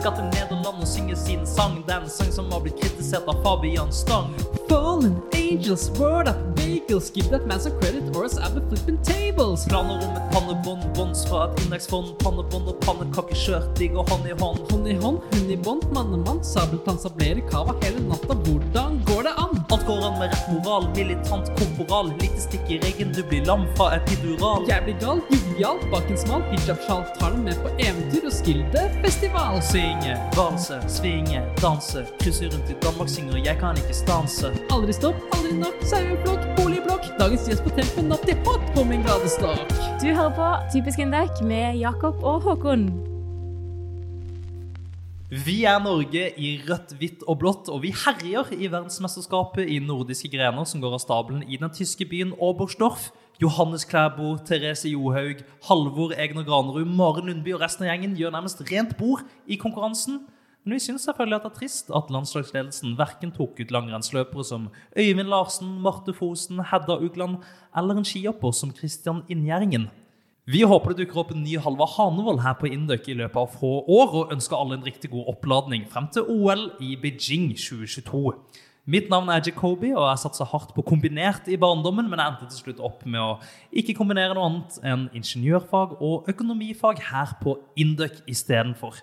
skal til Nederland og synge sin sang. Det er en sang som har blitt kritisert av Fabian Stang. Fallen angels, word up bagels. Give that man some credit or else I'll be flipping tables. Planer om et pannebånd, bånds fra et indeksfond. Pannebånd og pannekakeskjør, de går hånd i hånd. Hånd i hånd, hund i bånd, mannemann, sabeltann, sablerer kava hele natta. Hvordan går det an? Alt går an med rett moral, militant korporal. Lite stikk i regn, du blir lam fra epidural. Jeg blir gal, jovial, bak en smal hijab-sjal. Tar den med på eventyr og Skilde-festival. Synge, valse, svinge, danse. Krysser rundt i Danmark, synger 'Jeg kan ikke stanse'. Aldri stopp, aldri nok, saueflokk, boligblokk. Dagens gjest på tempen, natt i hot på min gladestokk. Du hører på Typisk Indek med Jakob og Håkon. Vi er Norge i rødt, hvitt og blått, og vi herjer i verdensmesterskapet i nordiske grener som går av stabelen i den tyske byen Oberstdorf. Johannes Klæbo, Therese Johaug, Halvor Egner Granerud, Maren Lundby og resten av gjengen gjør nærmest rent bord i konkurransen. Men vi syns selvfølgelig at det er trist at landslagsledelsen verken tok ut langrennsløpere som Øyvind Larsen, Marte Fosen, Hedda Ugland eller en skihopper som Christian Inngjerdingen. Vi håper det dukker opp en ny Halvard Hanevold her på Indøk i løpet av få år, og ønsker alle en riktig god oppladning frem til OL i Beijing 2022. Mitt navn er Jacobi, og jeg satsa hardt på kombinert i barndommen, men jeg endte til slutt opp med å ikke kombinere noe annet enn ingeniørfag og økonomifag her på Indøk istedenfor.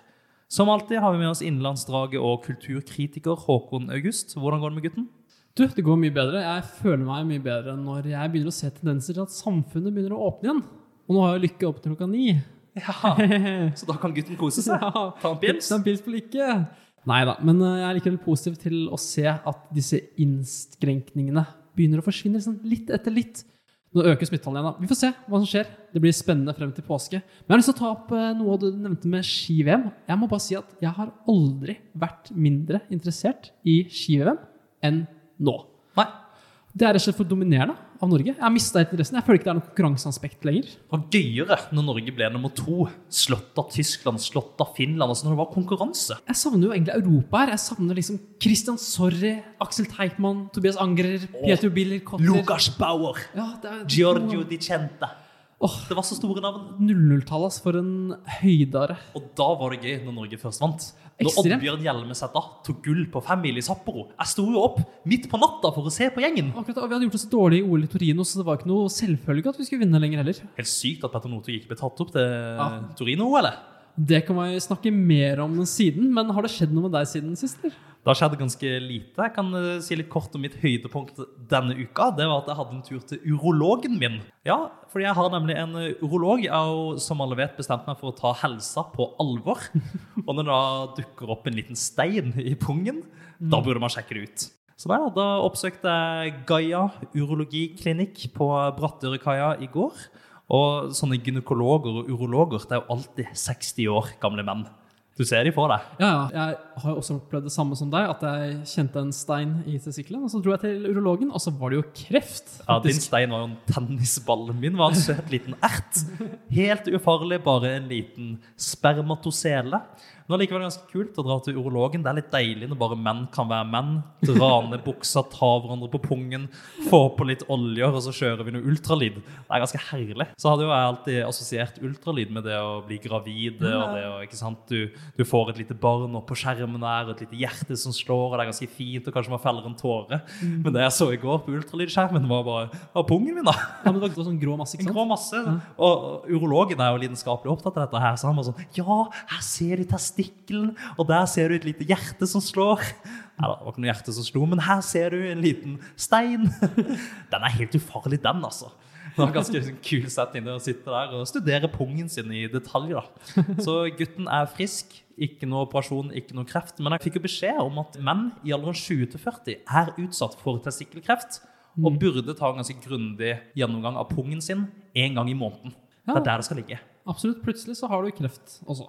Som alltid har vi med oss innenlandsdraget og kulturkritiker Håkon August. Hvordan går det med gutten? Du, det går mye bedre. Jeg føler meg mye bedre når jeg begynner å se tendenser til at samfunnet begynner å åpne igjen. Og nå har jo Lykke opp til klokka ni. Ja, Så da kan gutten kose seg? Ta en pils? Ta en pils på Lykke. Nei da, men eh, jeg er likevel positiv til å se at disse innskrenkningene begynner å forsvinne sånn litt etter litt. Nå øker smittetallene igjen. da. Vi får se hva som skjer. Det blir spennende frem til påske. Men jeg har lyst til å ta opp eh, noe du nevnte med ski-VM. Jeg må bare si at jeg har aldri vært mindre interessert i ski-VM enn nå. Nei. Det er rett og slett for dominerende av Norge. Jeg har mista interessen. Jeg føler ikke det er noe konkurranseaspekt lenger. Det var gøyere når Norge ble nummer to. Slått av Tyskland, slått av Finland. altså når det var konkurranse. Jeg savner jo egentlig Europa her. Jeg savner liksom Christian Sorry, Aksel Teichmann, Tobias Angrer, Pietro Biller, Kotter Lukas Bauer, ja, er, Giorgio Di Cente. Oh, Det var så store navn. 00-tallet, ass. For en høydare. Og da var det gøy når Norge først vant. Når Oddbjørn Hjelmeset tok gull på femmil i Sapporo. Jeg sto jo opp midt på natta for å se på gjengen. Akkurat, Vi hadde gjort det så dårlig i OL i Torino, så det var ikke noe selvfølge at vi skulle vinne lenger heller. Helt sykt at Petter Northug ikke ble tatt opp til Ja. Torino, eller? Det kan vi snakke mer om siden, men har det skjedd noe med deg siden sist? Det har skjedd ganske lite. Jeg kan eh, si litt kort om mitt høydepunkt denne uka. Det var at jeg hadde en tur til urologen min. Ja, fordi jeg har nemlig en eh, urolog. Jeg har jo, som alle vet, bestemt meg for å ta helsa på alvor. Og når det da dukker opp en liten stein i pungen, da burde man sjekke det ut. Så nei, da oppsøkte jeg Gaia urologiklinikk på Brattørekaia i går. Og sånne gynekologer og urologer, det er jo alltid 60 år gamle menn. Du ser de for deg. Ja, ja. Jeg har også opplevd det samme som deg, at jeg kjente en stein i testikkelen. Og så dro jeg til urologen, og så var det jo kreft. Ja, Din stein var jo en tennisball. Min var en søt liten ert. Helt ufarlig, bare en liten spermatosele. Men allikevel ganske kult å dra til urologen. Det er litt deilig når bare menn kan være menn. Dra ned buksa, ta hverandre på pungen, få på litt oljer, og så kjører vi noe ultralyd. Det er ganske herlig. Så hadde jo jeg alltid assosiert ultralyd med det å bli gravid. og det å, ikke sant? Du, du får et lite barn opp på skjermen der, og et lite hjerte som slår, og det er ganske fint, og kanskje man feller en tåre. Men det jeg så i går på ultralydskjermen, var bare var pungen min, da. Ja, men det var sånn grå masse, ikke sant? En grå masse. Og og urologen er jo lidenskapelig opptatt av dette. her, Så han var sånn Ja, her ser du testikkelen, og der ser du et lite hjerte som slår. Nei, det var ikke noe hjerte som slo, men her ser du en liten stein. Den er helt ufarlig, den, altså. Det var ganske sånn kul setting å sitte der og studere pungen sin i detalj. da. Så gutten er frisk. Ikke noe operasjon, ikke noe kreft. Men jeg fikk jo beskjed om at menn i alderen 20 til 40 er utsatt for testikkelkreft. Og burde ta en ganske grundig gjennomgang av pungen sin en gang i måneden. Det er der det skal ligge. Absolutt. Plutselig så har du kreft også.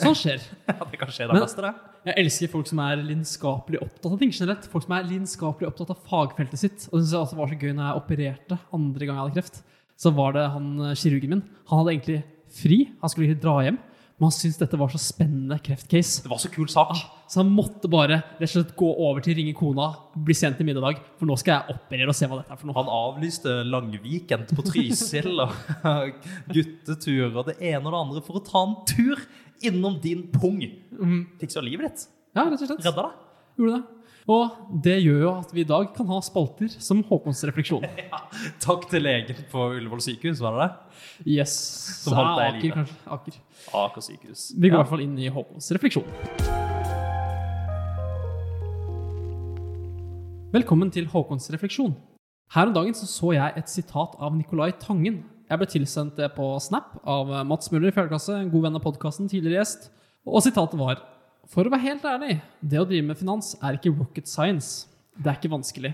Sånn skjer. Ja, det kan skje da, Men- beste. Jeg elsker folk som er lidenskapelig opptatt av ting generelt. Folk som er lidenskapelig opptatt av fagfeltet sitt. Og det synes jeg også var så gøy når jeg opererte andre gang jeg hadde kreft. Så var det han eh, kirurgen min. Han hadde egentlig fri. Han skulle ikke dra hjem. Men han syntes dette var så spennende kreftcase. Det var så kul sak. Så han måtte bare rett og slett gå over til ringe kona, bli sent til middag, for nå skal jeg operere og se hva dette er for noe. Han avlyste langweekend på Trysil og guttetur og det ene og det andre for å ta en tur innom din pung. Mm. Fiksa livet ditt. Ja, rett og slett. Redda deg. Gjorde det. Og det gjør jo at vi i dag kan ha spalter som Håkons refleksjon. ja, Takk til legen på Ullevål sykehus, var det det? Yes. Som holdt deg i live. kanskje. Aker. Aker sykehus. Vi går i hvert fall inn i Håkons refleksjon. Velkommen til Håkons refleksjon. Her om dagen så, så jeg et sitat av Nicolai Tangen. Jeg ble tilsendt det på Snap av Mats Møller i 4. klasse, en god venn av podkasten, tidligere gjest. Og sitatet var For å være helt ærlig, det å drive med finans er ikke rocket science. Det er ikke vanskelig.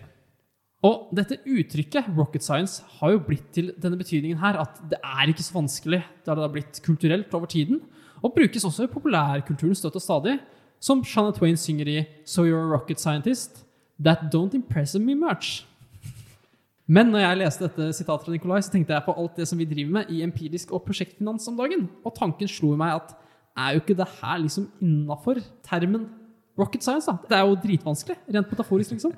Og dette uttrykket, rocket science, har jo blitt til denne betydningen her at det er ikke så vanskelig. Det har blitt kulturelt over tiden, og brukes også i populærkulturen støtt og stadig, som Shanna Twain synger i So You're a Rocket Scientist. That don't impress me much. Men når jeg leste dette sitatet fra Nikolai, så tenkte jeg på alt det som vi driver med i empirisk og prosjektfinans om dagen. Og tanken slo meg at er jo ikke det her liksom innafor termen rocket science? da? Det er jo dritvanskelig, rent metaforisk, liksom.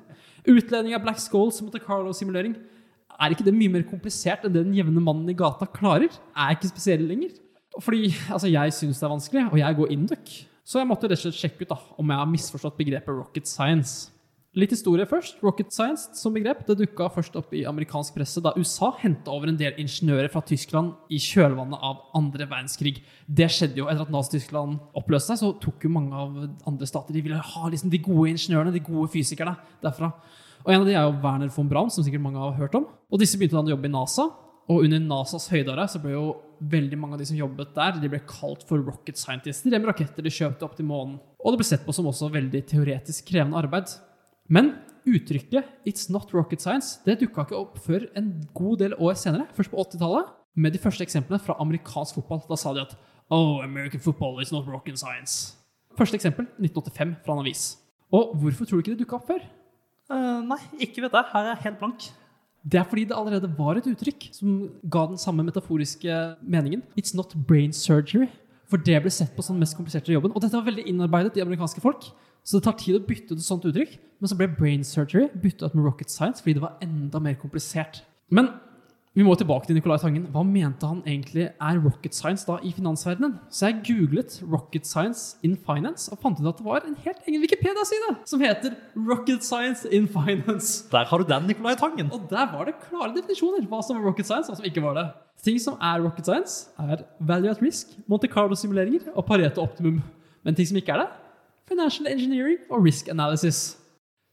Utledning av black skulls, Monte Carlo-simulering. Er ikke det mye mer komplisert enn det den jevne mannen i gata klarer? Er ikke spesiell lenger. Fordi altså, jeg syns det er vanskelig, og jeg går induc. Så jeg måtte rett og slett sjekke ut da, om jeg har misforstått begrepet rocket science. Litt historie først. Rocket science som begrep det dukka først opp i amerikansk presse da USA henta over en del ingeniører fra Tyskland i kjølvannet av andre verdenskrig. Det skjedde jo etter at Nazi-Tyskland oppløste seg, så tok jo mange av andre stater De ville ha liksom de gode ingeniørene, de gode fysikerne derfra. Og En av de er jo Werner von Braun, som sikkert mange har hørt om. Og Disse begynte da å jobbe i NASA. Og under NASAs høydare så ble jo veldig mange av de som jobbet der, de ble kalt for rocket scientists. De med raketter de kjøpte opp til månen. Og det ble sett på som også veldig teoretisk krevende arbeid. Men uttrykket 'it's not rocket science' det dukka ikke opp før en god del år senere, først på 80-tallet, med de første eksemplene fra amerikansk fotball. Da sa de at 'Oh, American football is not rocket science'. Første eksempel 1985 fra en avis. Og hvorfor tror du ikke det dukka opp før? Uh, nei, ikke vet jeg. Her er jeg helt blank. Det er fordi det allerede var et uttrykk som ga den samme metaforiske meningen. It's not brain surgery. For det ble sett på som den mest kompliserte jobben. Og dette var veldig innarbeidet i amerikanske folk. Så det tar tid å bytte ut et sånt uttrykk. Men så ble brain surgery bytta ut med rocket science fordi det var enda mer komplisert. Men vi må tilbake til Nicolai Tangen. Hva mente han egentlig er rocket science da i finansverdenen? Så jeg googlet rocket science in finance og fant ut at det var en helt egen Wikipedia-side som heter rocket science in finance. Der har du den, Nicolai Tangen. Og der var det klare definisjoner hva som var rocket science, og hva som ikke var det. Ting som er rocket science, er value at risk, Monte Carlo-simuleringer og Pareto optimum. Men ting som ikke er det, financial engineering og risk analysis.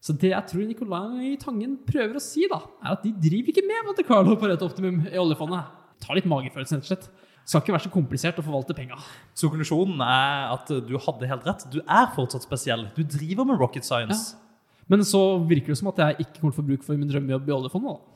Så det jeg tror Nicolai Tangen prøver å si, da, er at de driver ikke med Monte Carlo og rett optimum i oljefondet. Ta litt magefølelse, rett og slett. Det skal ikke være så komplisert å forvalte penga. Så konklusjonen er at du hadde helt rett. Du er fortsatt spesiell. Du driver med rocket science. Men så virker det som at jeg ikke kommer til å få bruk for min drømmejobb i oljefondet. da.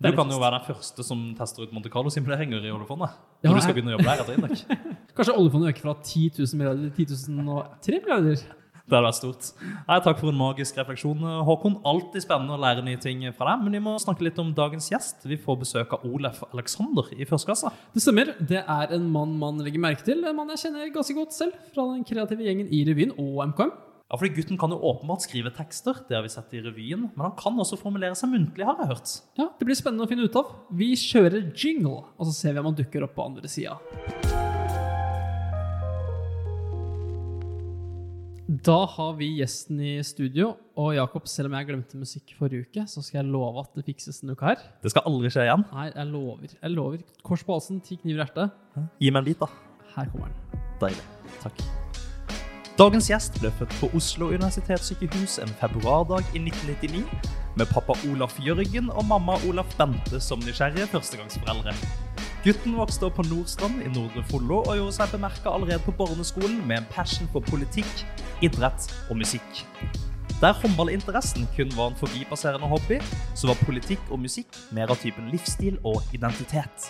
Du kan kan jo være den første som tester ut Monte Carlo-simuleringer i oljefondet. Ja, Når du skal begynne å jobbe der etter Indek. Kanskje oljefondet øker fra 10 000 milliarder til 10 003 milliarder. Det hadde vært stort. Nei, takk for en magisk refleksjon, Håkon. Alltid spennende å lære nye ting fra deg. Men vi må snakke litt om dagens gjest. Vi får besøk av Olef Alexander i første klasse. Det stemmer. Det er en mann man legger merke til. En mann jeg kjenner ganske godt selv, fra den kreative gjengen i revyen og MKM. Ja, fordi Gutten kan jo åpenbart skrive tekster, det har vi sett i revyen. Men han kan også formulere seg muntlig, har jeg hørt. Ja, Det blir spennende å finne ut av. Vi kjører jingle, og så ser vi om han dukker opp på andre sida. Da har vi gjesten i studio, og Jakob, selv om jeg glemte musikk forrige uke, så skal jeg love at det fikses en uke her. Det skal aldri skje igjen. Nei, jeg lover. Jeg lover. Kors på halsen, ti kniver i hjertet. Gi meg en bit, da. Her kommer den. Deilig. Takk. Dagens gjest ble født på Oslo universitetssykehus en februardag i 1999 med pappa Olaf Jørgen og mamma Olaf Bente som nysgjerrige førstegangsforeldre. Gutten vokste opp på Nordstrand i Nordre Follo og gjorde seg bemerka allerede på barneskolen med en passion for politikk, idrett og musikk. Der håndballinteressen kun var en forbipasserende hobby, så var politikk og musikk mer av typen livsstil og identitet.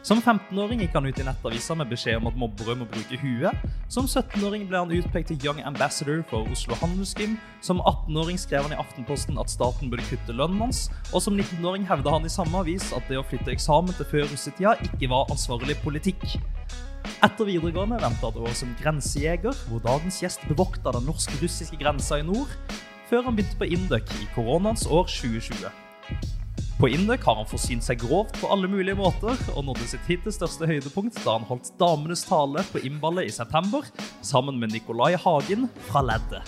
Som 15-åring gikk han ut i nettavisa med beskjed om at mobbere må bruke huet. Som 17-åring ble han utpekt til Young Ambassador for Oslo Handelsgym. Som 18-åring skrev han i Aftenposten at staten burde kutte lønnen hans. Og som 19-åring hevda han i samme avis at det å flytte eksamen til før russetida ikke var ansvarlig politikk. Etter videregående venta det år som grensejeger, hvor dagens gjest bevokta den norsk-russiske grensa i nord, før han begynte på Induc i koronaens år 2020. På Indøk har han forsynt seg grovt på alle mulige måter, og nådde sitt hittil største høydepunkt da han holdt damenes tale på innballet i september, sammen med Nicolai Hagen fra Leddet.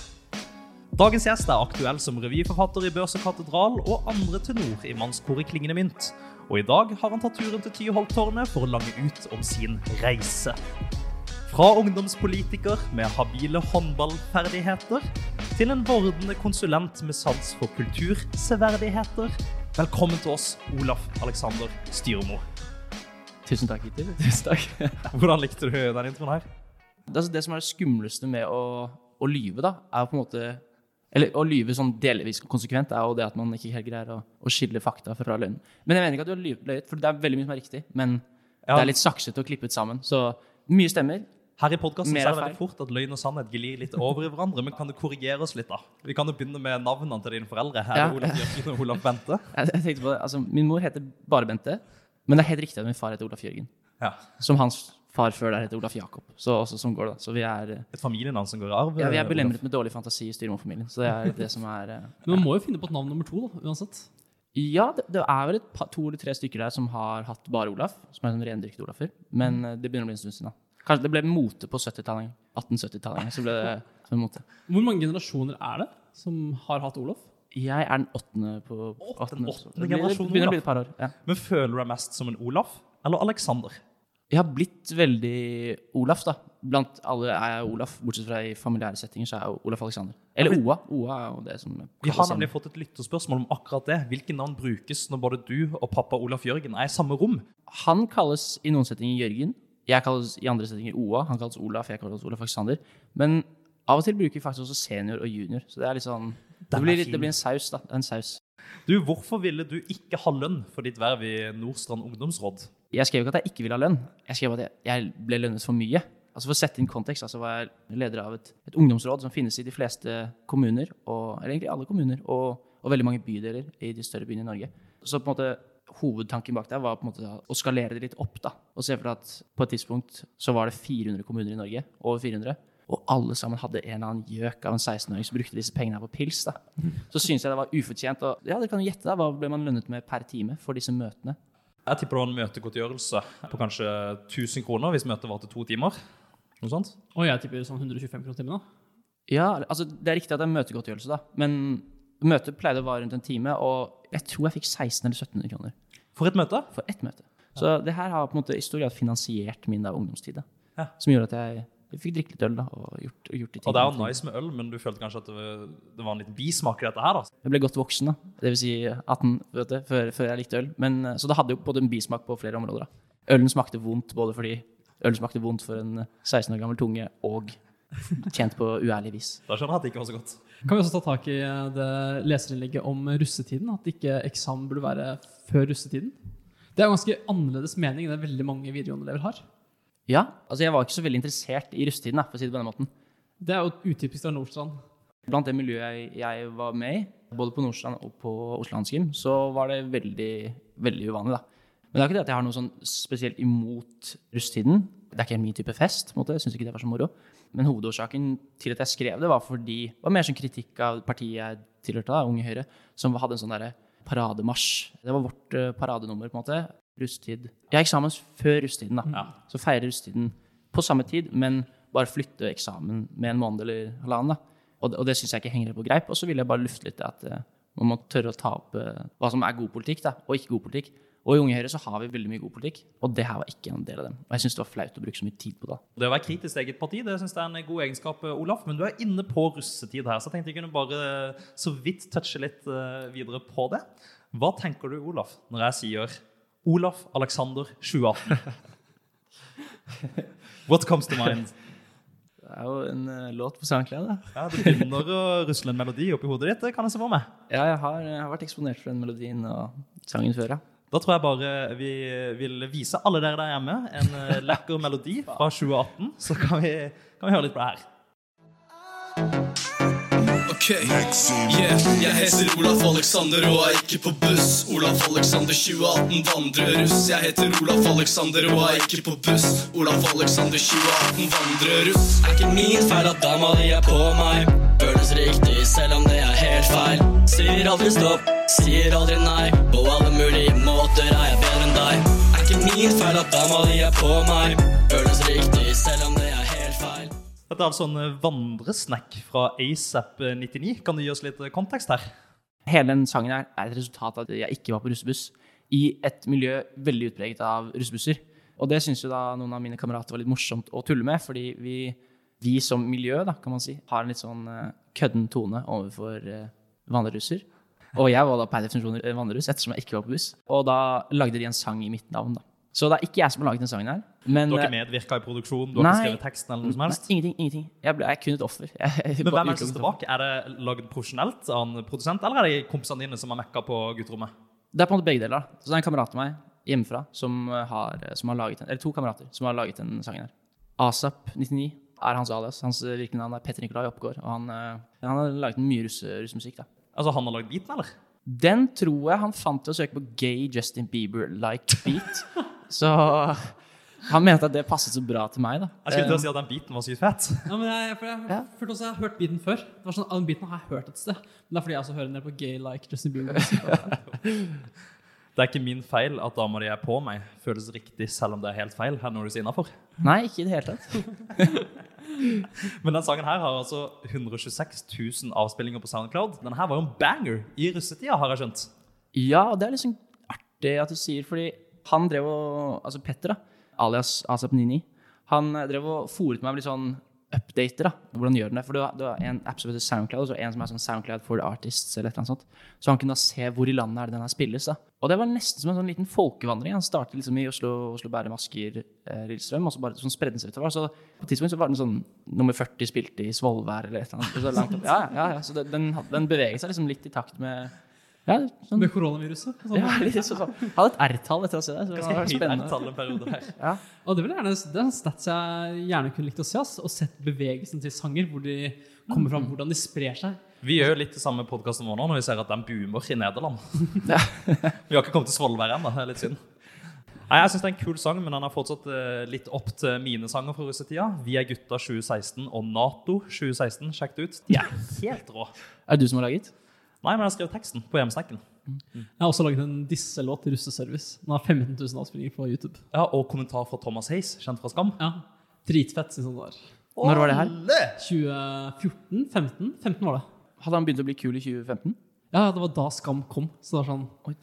Dagens gjest er aktuell som revyforfatter i Børs og Katedral og andre tenor i mannskoret Klingende Mynt. Og i dag har han tatt turen til Tyholttårnet for å lange ut om sin reise. Fra ungdomspolitiker med habile håndballferdigheter til en vordende konsulent med sans for kulturseverdigheter. Velkommen til oss, Olaf Alexander Styrmo. Tusen takk, Hittil. Tusen takk. Hvordan likte du den introen her? Det, altså, det som er det skumleste med å, å lyve, da, er på en måte Eller å lyve sånn delvis konsekvent, er jo det at man ikke helt greier å, å skille fakta fra løgnen. Men jeg mener ikke at du har løyet, for det er veldig mye som er riktig. Men Ja. det er litt saksete og klippet sammen. Så mye stemmer. Her i podkasten er det veldig fort at løgn og sannhet glir litt over i hverandre. Men kan du korrigere oss litt, da? Vi kan jo begynne med navnene til dine foreldre. Her Ja. er Olaf Jørgen og Olaf Bente. Jeg, jeg tenkte på det, altså, Min mor heter bare Bente, men det er helt riktig at min far heter Olaf Jørgen. Ja. Som hans far før der heter Olaf Jakob. Så også som går det. Så vi er, Et familienavn som går i arv. ja, vi er Olaf. belemret med dårlig fantasi i Styrmo-familien. Så det er det som er eh, Men man må jo finne på et navn nummer to, da, uansett. Ja, det, det er vel et par, to eller tre stykker der som har hatt bare Olaf. Som er sånn rendyrket Olafer. Men eh, det begynner å bli en stund siden. da. Kanskje det ble mote på 70-tallet. 1870-tallet. Så ble det som en mote. Hvor mange generasjoner er det som har hatt Olof? Jeg er den åttende på Åttende- åttende generasjon begynner å bli et par år. Ja. Men føler du deg mest som en Olaf eller Alexander? Jeg har blitt veldig Olaf, da. Blant alle er jeg Olaf, bortsett fra i familiære settinger, så er jeg Olaf Alexander. Eller OA. OA er jo det som Vi har nemlig fått et lytterspørsmål om akkurat det. Hvilke navn brukes når både du og pappa Olaf Jørgen er i samme rom? Han kalles i noen settinger Jørgen. Jeg kalles i andre settinger OA. Han kalles Olaf, jeg kalles Olaf Alexander. Men av og til bruker vi faktisk også senior og junior. Så det er litt sånn Det blir, litt, det blir en saus, da. En saus. Du, Hvorfor ville du ikke ha lønn for ditt verv i Nordstrand ungdomsråd? Jeg skrev ikke at jeg ikke ville ha lønn. Jeg skrev at jeg, jeg ble lønnet for mye. Altså For å sette inn kontekst, altså var jeg leder av et, et ungdomsråd som finnes i de fleste kommuner, og, eller egentlig alle kommuner, og, og veldig mange bydeler i de større byene i Norge. Så på en måte hovedtanken bak der var på en måte å skalere det litt opp. da, og se for deg at På et tidspunkt så var det 400 kommuner i Norge, over 400, og alle sammen hadde en eller annen gjøk av en 16-åring som brukte disse pengene her på pils. da. Så syntes jeg det var ufortjent. og ja, dere kan jo gjette da, Hva ble man lønnet med per time for disse møtene? Jeg tipper det var en møtegodtgjørelse på kanskje 1000 kroner hvis møtet var til to timer. Noe sånt? Og jeg tipper sånn 125 kroner timen. da. Ja, altså det er riktig at det er møtegodtgjørelse, da. Men møtet pleide å vare rundt en time, og jeg tror jeg fikk 1600 eller 1700 kroner For et møte? for ett møte. Så det her har på en måte i stor grad finansiert min da, ungdomstid. Da. Ja. Som gjorde at jeg, jeg fikk drikke litt øl da, og gjort, og gjort de Og det er jo nice med øl, men du følte kanskje at det var, det var en liten bismak i dette her? da? Jeg ble godt voksen, da. det vil si 18, vet du, før, før jeg likte øl. Men, eh, så det hadde jo både en bismak på flere områder. da. Ølen smakte vondt både fordi øl smakte vondt for en 16 år gammel tunge, og tjent på uærlig vis. Da skjønner jeg at det ikke var så godt. Kan vi også ta tak i eh, det leserinnlegget om russetiden? At ikke eksamen burde være før russetiden? Det er en ganske annerledes mening enn det veldig mange videregående-elever har. Ja, altså jeg var ikke så veldig interessert i russetiden, for å si det på denne måten. Det er jo utypisk av Nordstrand. Blant det miljøet jeg, jeg var med i, både på Nordstrand og på Oslo Handelsgym, så var det veldig, veldig uvanlig. da. Men det er ikke det at jeg har noe sånn spesielt imot russetiden. Det er ikke min type fest. på en måte. Jeg syns ikke det var så moro. Men hovedårsaken til at jeg skrev det, var fordi det var mer sånn kritikk av partiet jeg tilhørte, da, Unge Høyre, som hadde en sånn derre parademarsj. Det var vårt eh, paradenummer, på en måte. Rusttid. Jeg har eksamen før russetiden, da. Ja. Så feirer russetiden på samme tid, men bare flytte eksamen med en måned eller halvannen. da. Og det, og det syns jeg ikke henger på greip. Og så vil jeg bare lufte litt at eh, man må tørre å ta opp eh, hva som er god politikk, da, og ikke god politikk. Og i Unge Høyre så har vi veldig mye god politikk, og det her var ikke en del av dem. Og jeg syns det var flaut å bruke så mye tid på det. Det å være kritisk til eget parti det synes jeg er en god egenskap, Olaf. Men du er inne på russetid her, så jeg tenkte jeg kunne bare så vidt touche litt eh, videre på det. Hva tenker du, Olaf, når jeg sier Olaf Alexander 2018? What comes to mind? Det er jo en uh, låt på SoundCloud, da. Ja, Du begynner å rusle en melodi oppi hodet ditt. Det kan jeg se for meg. Ja, jeg har, jeg har vært eksponert for den melodien og sangen før, ja. Da tror jeg bare vi vil vise alle dere der hjemme en eh, lekker melodi fra 2018. Så kan vi, kan vi høre litt på det her. Okay. yeah, jeg heter Olaf Alexander og er ikke på buss. Olaf Alexander 2018 vandrer russ. Jeg heter Olaf Alexander og er ikke på buss. Olaf Alexander 2018 vandrer russ. Er ikke min feil at dama di er på meg. Føles riktig, selv om det feil. Sier aldri stopp, sier aldri nei. På alle mulige måter er jeg bedre enn deg. Er ikke min feil at dama di er på meg. Føles riktig, selv om det er helt feil. Dette er sånn en eh, fra ASAP99. Kan du gi oss litt eh, kontekst her? Hele den sangen her er et resultat av at jeg ikke var på russebuss i et miljø veldig utpreget av russebusser. Og det syns jo da noen av mine kamerater var litt morsomt å tulle med, fordi vi, vi som miljø, da, kan man si, har en litt sånn eh, kødden tone overfor uh. Og jeg var da per definisjon en ettersom jeg ikke var på buss. Og da lagde de en sang i mitt navn, da. Så det er ikke jeg som har laget den sangen her. Men, har eh, ikke medvirka i produksjonen, du har ikke skrevet teksten eller noe som helst? Nei, ingenting. ingenting. Jeg, ble, jeg er kun et offer. Jeg, Men hvem er det som bak? Er det lagd profesjonelt av en produsent, eller er det kompisene dine som har mekka på gutterommet? Det er på en måte begge deler. Så det er en kamerat av meg hjemmefra som har, som har laget den, eller to kamerater som har laget den sangen her. Asap99 er hans alias. Hans virkelige navn er Petter Nikolai Oppgaard. Og han, eh, han har laget mye russe, russemusikk. da. Altså, han har lagd beaten, eller? Den tror jeg han fant til å søke på gay Justin Bieber-like beat. Så han mente at det passet så bra til meg, da. Jeg skulle til å si at den beaten var sykt fett. Ja, men jeg, for jeg Ja. følte også jeg har hørt beaten før. Det var sånn, Den beaten har jeg hørt et sted. Men det er fordi jeg også hører den der på gay like Justin Bieber. Det er ikke min feil at dama di er på meg, føles riktig selv om det er helt feil. Her når du sier innafor. Nei, ikke i det hele tatt. Men den sangen her har altså 126 000 avspillinger på SoundCloud. Den her var jo en banger i russetida, har jeg skjønt. Ja, og det er liksom artig at du sier, fordi han drev og Altså Petter, da, alias Asap Nini, han drev og fòret meg med litt sånn updater. da, Hvordan gjør den det? For du har, du har en app som heter Soundcloud, og så en som er sånn Soundcloud for artists. eller et eller annet sånt. Så han kunne da se hvor i landet er det den her spilles. da. Og det var nesten som en sånn liten folkevandring. Han startet liksom i Oslo, Oslo Bærum, Asker, eh, Lillestrøm, og så bare sånn spredde den seg utover. Så på et tidspunkt så var den sånn nummer 40 spilte i Svolvær eller et eller annet. Så langt opp. Ja, ja, ja, så det, den, den beveget seg liksom litt i takt med ja, sånn, Med koronaviruset. Sånn. ja, litt sånn, sånn. Hadde et R-tall etter å se det. Så det var spennende. Ja. Og det, vil gjerne, det er en stats jeg gjerne kunne likt å se. Ass, og sett bevegelsen til sanger, hvor de kommer fram, hvordan de sprer seg. Vi gjør jo litt det samme podkasten vår nå når vi ser at den boomer i Nederland. vi har ikke kommet til Svolvær ennå. Det er litt synd. Nei, jeg synes Det er en kul sang, men den er fortsatt eh, litt opp til mine sanger fra russetida. Vi er gutta 2016 og Nato 2016. Sjekk det ut. De er helt rå. Er det du som har laget? Nei, men jeg har skrevet teksten på hjemmesnekken. Jeg har også laget en disselåt til Russeservice. Den har 15 000 avspillinger på YouTube. Ja, Og kommentar fra Thomas Hayes, kjent fra Skam. Ja, Dritfett, syns han det var. Når var det her? 2014? 15? 15 var det. Hadde han begynt å bli kul i 2015? Ja, det var da Skam kom. Så det var sånn Oi.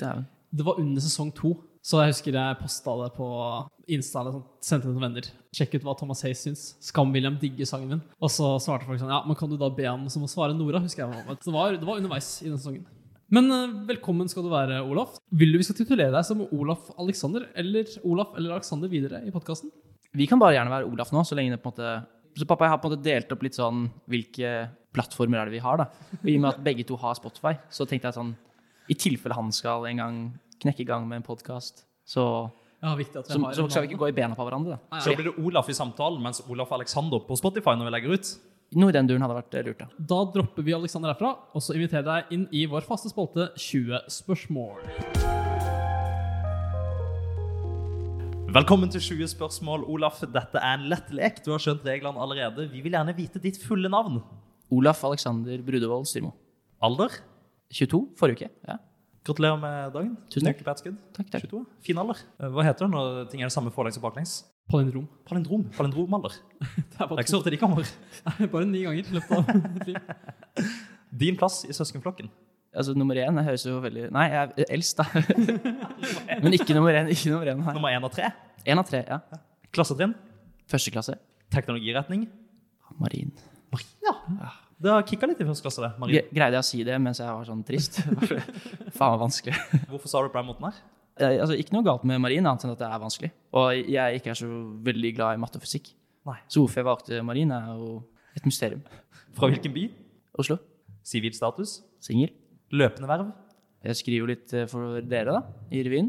Det var under sesong to. Så jeg husker jeg posta det på Insta. eller sånn, sendte det til venner. Sjekk ut hva Thomas Hayes syns. Skam-William digger sangen min. Og så svarte folk sånn Ja, men kan du da be han som å svare Nora? husker jeg. Men Det var, det var underveis i den sesongen. Men eh, velkommen skal du være, Olaf. Vil du vi skal titulere deg som Olaf Alexander eller Olaf eller Alexander videre i podkasten? Vi kan bare gjerne være Olaf nå, så lenge det på en måte Så pappa og jeg har på en måte delt opp litt sånn hvilke plattformer er det vi har, da. Og i og med at begge to har Spotify, så tenkte jeg sånn I tilfelle han skal en gang knekke i gang med en podkast, så, Ja, viktig at så, så skal vi ikke gå i bena på hverandre, da. Så blir det Olaf i samtalen, mens Olaf Alexander på Spotify når vi legger ut. Noe i den duren hadde vært eh, lurt, da. Da dropper vi Alexander herfra, og så inviterer jeg deg inn i vår faste spalte 20 spørsmål. Velkommen til 20 spørsmål, Olaf. Dette er en lett lek. Du har skjønt reglene allerede. Vi vil gjerne vite ditt fulle navn. Olaf Alexander Brudevold Styrmo. Alder? 22 forrige uke. Ja. Gratulerer med dagen. Tusen takk. Uke. Takk, takk. 22. Fin alder. Eh, Hva heter det når ting er det samme forlengs og baklengs? Palindrom. Palindrom. Palindromalder. Det er Det er ikke så ofte de kommer. to, bare ni ganger i løpet av et liv. Din plass i søskenflokken. Altså nummer én jeg høres jo veldig Nei, jeg er eldst, da. Men ikke nummer én. Ikke nummer én. nei. Nummer én av tre. Én av tre, ja. Klassetrinn. Første klasse. Teknologiretning. Marin. Ja. Det har kicka litt i første klasse, det. Marie. Gre- Greide jeg å si det mens jeg var sånn trist? Faen, var vanskelig. Hvorfor sa du det på den måten her? Altså, ikke noe galt med marin, annet enn at det er vanskelig. Og jeg ikke er så veldig glad i matte og fysikk. Nei. Så hvorfor jeg valgte marin, er jo et mysterium. Fra hvilken by? Oslo. Sivil status? Singel. Løpende verv? Jeg skriver jo litt eh, for dere, da, i revyen.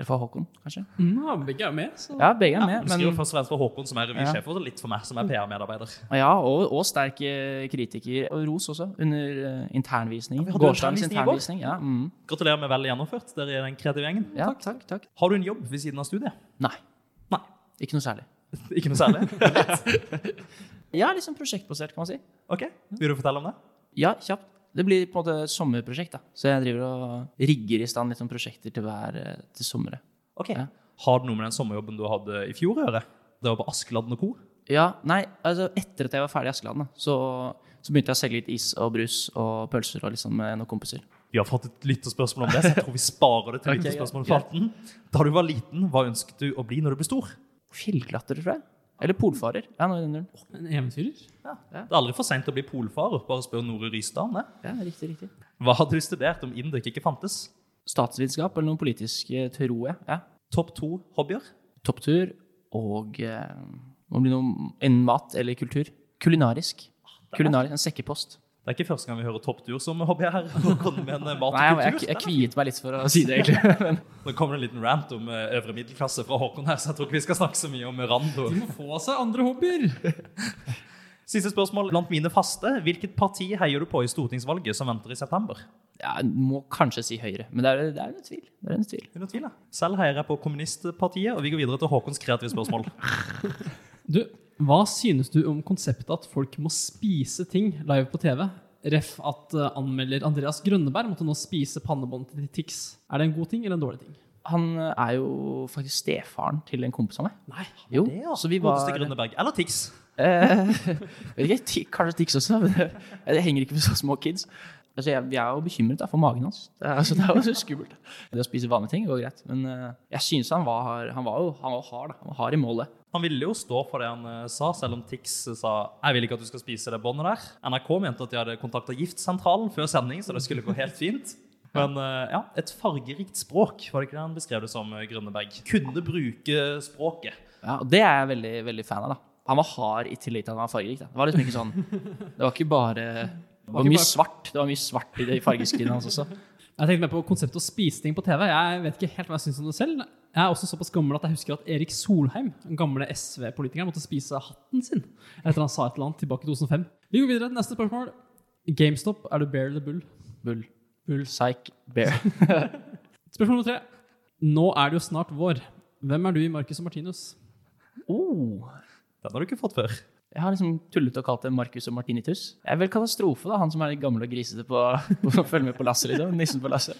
Eller for Håkon, kanskje. Mm, ja, begge er med, så Ja, begge er med. skriver Men, først og fremst for Håkon, som er revysjef, og litt for meg, som er PR-medarbeider. ja, og, og sterk eh, kritiker. Og ros også, under eh, internvisning. Ja, Gårsdagens internvisning. Ja, mm. Gratulerer med vel gjennomført, dere i den kreative gjengen. ja takk, takk. Har du en jobb ved siden av studiet? Nei. Nei. Ikke noe særlig. Ikke noe særlig? Ja, litt sånn prosjektbasert, kan man si. Ok, Vil du fortelle om det? Ja, kjapt. Det blir på en måte et sommerprosjekt, da. Så jeg driver og rigger i stand litt sånn prosjekter til hver eh, til sommeret. Ok. Ja. Har det noe med den sommerjobben du hadde i fjor å gjøre? Det var på Askeladden og co. Ja, nei, altså etter at jeg var ferdig i Askeladden, så, så begynte jeg å selge litt is og brus og pølser og liksom med noen kompiser. Vi har fått et lytterspørsmål om det, så jeg tror vi sparer det til Ok, lytterspørsmålspalten. Da du var liten, hva ønsket du å bli når du ble stor? Fjellklatrer, tror jeg. Eller polfarer. Ja, nå er det. En eventyrer? Det er aldri for seint å bli polfarer. Bare spør Nore Rystad om det. Ja, riktig, riktig. Hva hadde du studert om Indek ikke fantes? Statsvitenskap eller noe politisk, eh, tror jeg. Ja. Topp to hobbyer? Topptur og eh, må bli noe innen mat eller kultur. Kulinarisk. Kulinarisk, En sekkepost. Det er ikke første gang vi hører topptur som hobby her. Med en mat Nei, jeg, og jeg, kultur. jeg kviet meg litt for å si det, egentlig. Men Nå kommer det en liten rant om eh, øvre middelklasse fra Håkon her, så jeg tror ikke vi skal snakke så mye om Rando. De må få seg andre hobbyer! Siste spørsmål blant mine faste. Hvilket parti heier du på i stortingsvalget som venter i september? ja, jeg må kanskje si Høyre. Men det er, det er en tvil. Det er en tvil. Under tvil, ja. Selv heier jeg på Kommunistpartiet, og vi går videre til Håkons kreative spørsmål. Du, hva synes du om konseptet at folk må spise ting live på TV? Ref at eh, anmelder Andreas Grønneberg måtte nå spise pannebånd til Tix. Er det en god ting eller en dårlig ting? Han eh, er jo faktisk stefaren til en kompis av meg. Nei. Jo, Det, ja. så vi var Grønneberg. Eller Tix. Eh, vet ikke, kanskje Tix også, men det, det henger ikke med så små kids. Altså, jeg, jeg, er jo bekymret da, for magen hans. Det er, altså, det er jo så skummelt. Det å spise vanlige ting går greit, men uh, jeg synes han var, han var jo han var hard. Da. Han var hard i målet. Han ville jo stå for det han uh, sa, selv om Tix sa jeg vil ikke at du skal spise det båndet der. NRK mente at de hadde kontakta Giftsentralen før sending, så det skulle gå helt fint. Men eh, ja, et fargerikt språk, var det ikke det han beskrev det som, eh, Grønneberg? Kunne bruke språket. Ja, og det er jeg veldig, veldig fan av. da. Han var hard i tillegg til at han var fargerik. Da. Det var liksom ikke sånn Det var ikke bare Det var mye svart. Det var mye svart i de fargeskrinet hans også. Jeg tenkte mer på konseptet å spise ting på TV. Jeg vet ikke helt hva jeg syns om det selv. Jeg er også såpass gammel at jeg husker at Erik Solheim, den gamle SV-politikeren, måtte spise hatten sin etter han sa et eller annet tilbake i 2005. Vi går videre til neste spørsmål. GameStop, er du bear eller bull? Bull. Bull. Psych. Bear. Spørsmål nummer tre. Nå er det jo snart vår. Hvem er du i Marcus og Martinus? Oh. Den har du ikke fått før. Jeg har liksom tullet og kalt det Marcus og Martinitus. Jeg er vel katastrofe, da, han som er gammel og grisete på, på å følge med på lasset. Liksom. Nissen på lasset.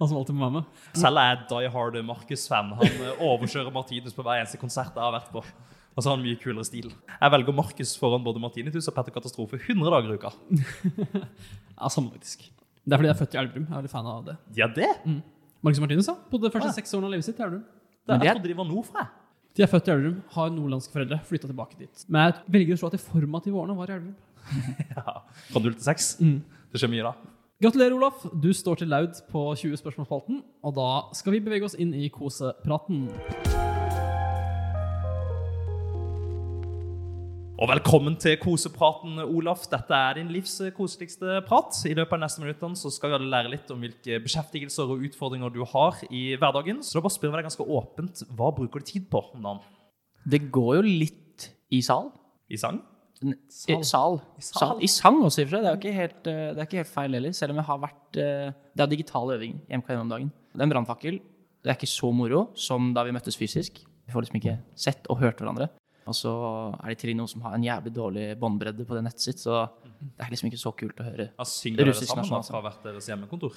Han som alltid må være med. Selv er jeg die hard Marcus-fan. Han eh, overkjører Martinus på hver eneste konsert jeg har vært på. Og så har han mye kulere stil. Jeg velger Markus foran både Martinitus og Petter Katastrofe 100 dager i uka. Ja, samme faktisk. Det er fordi jeg er født i Elverum. Jeg er veldig fan av det. Ja, det? det? Marcus og Martinus ja. bodde de første Ah. seks årene av livet sitt i Elverum. jeg det er- trodde de var nordfra. De er født i Elverum, har nordlandske foreldre, flytta tilbake dit. Men jeg velger å tro at de formative årene var i Elverum. Ja. Fra 0 til 6. Det skjer mye da. Gratulerer, Olaf. Du står til laud på 20 spørsmålspalten. Og da skal vi bevege oss inn i kosepraten. Og velkommen til kosepraten, Olaf. Dette er din livs koseligste prat. I løpet av neste minuttene så skal vi alle lære litt om hvilke beskjeftigelser og utfordringer du har i hverdagen. Så da bare spør vi deg ganske åpent, hva bruker du tid på om dagen? Det går jo litt i sal. I sang? N- Sal. I sal. I sal. sal. I sang også, i og for seg. Det er ikke helt, eh, det er ikke helt feil heller. Selv om jeg har vært eh, Det er digital øving i MKM om dagen. Det er en brannfakkel. Det er ikke så moro som da vi møttes fysisk. Vi får liksom ikke sett og hørt hverandre. Og så er det til noen som har en jævlig dårlig båndbredde på det nettet sitt, så det er liksom ikke så kult å høre. Ja, synger dere sammen fra hvert deres hjemmekontor?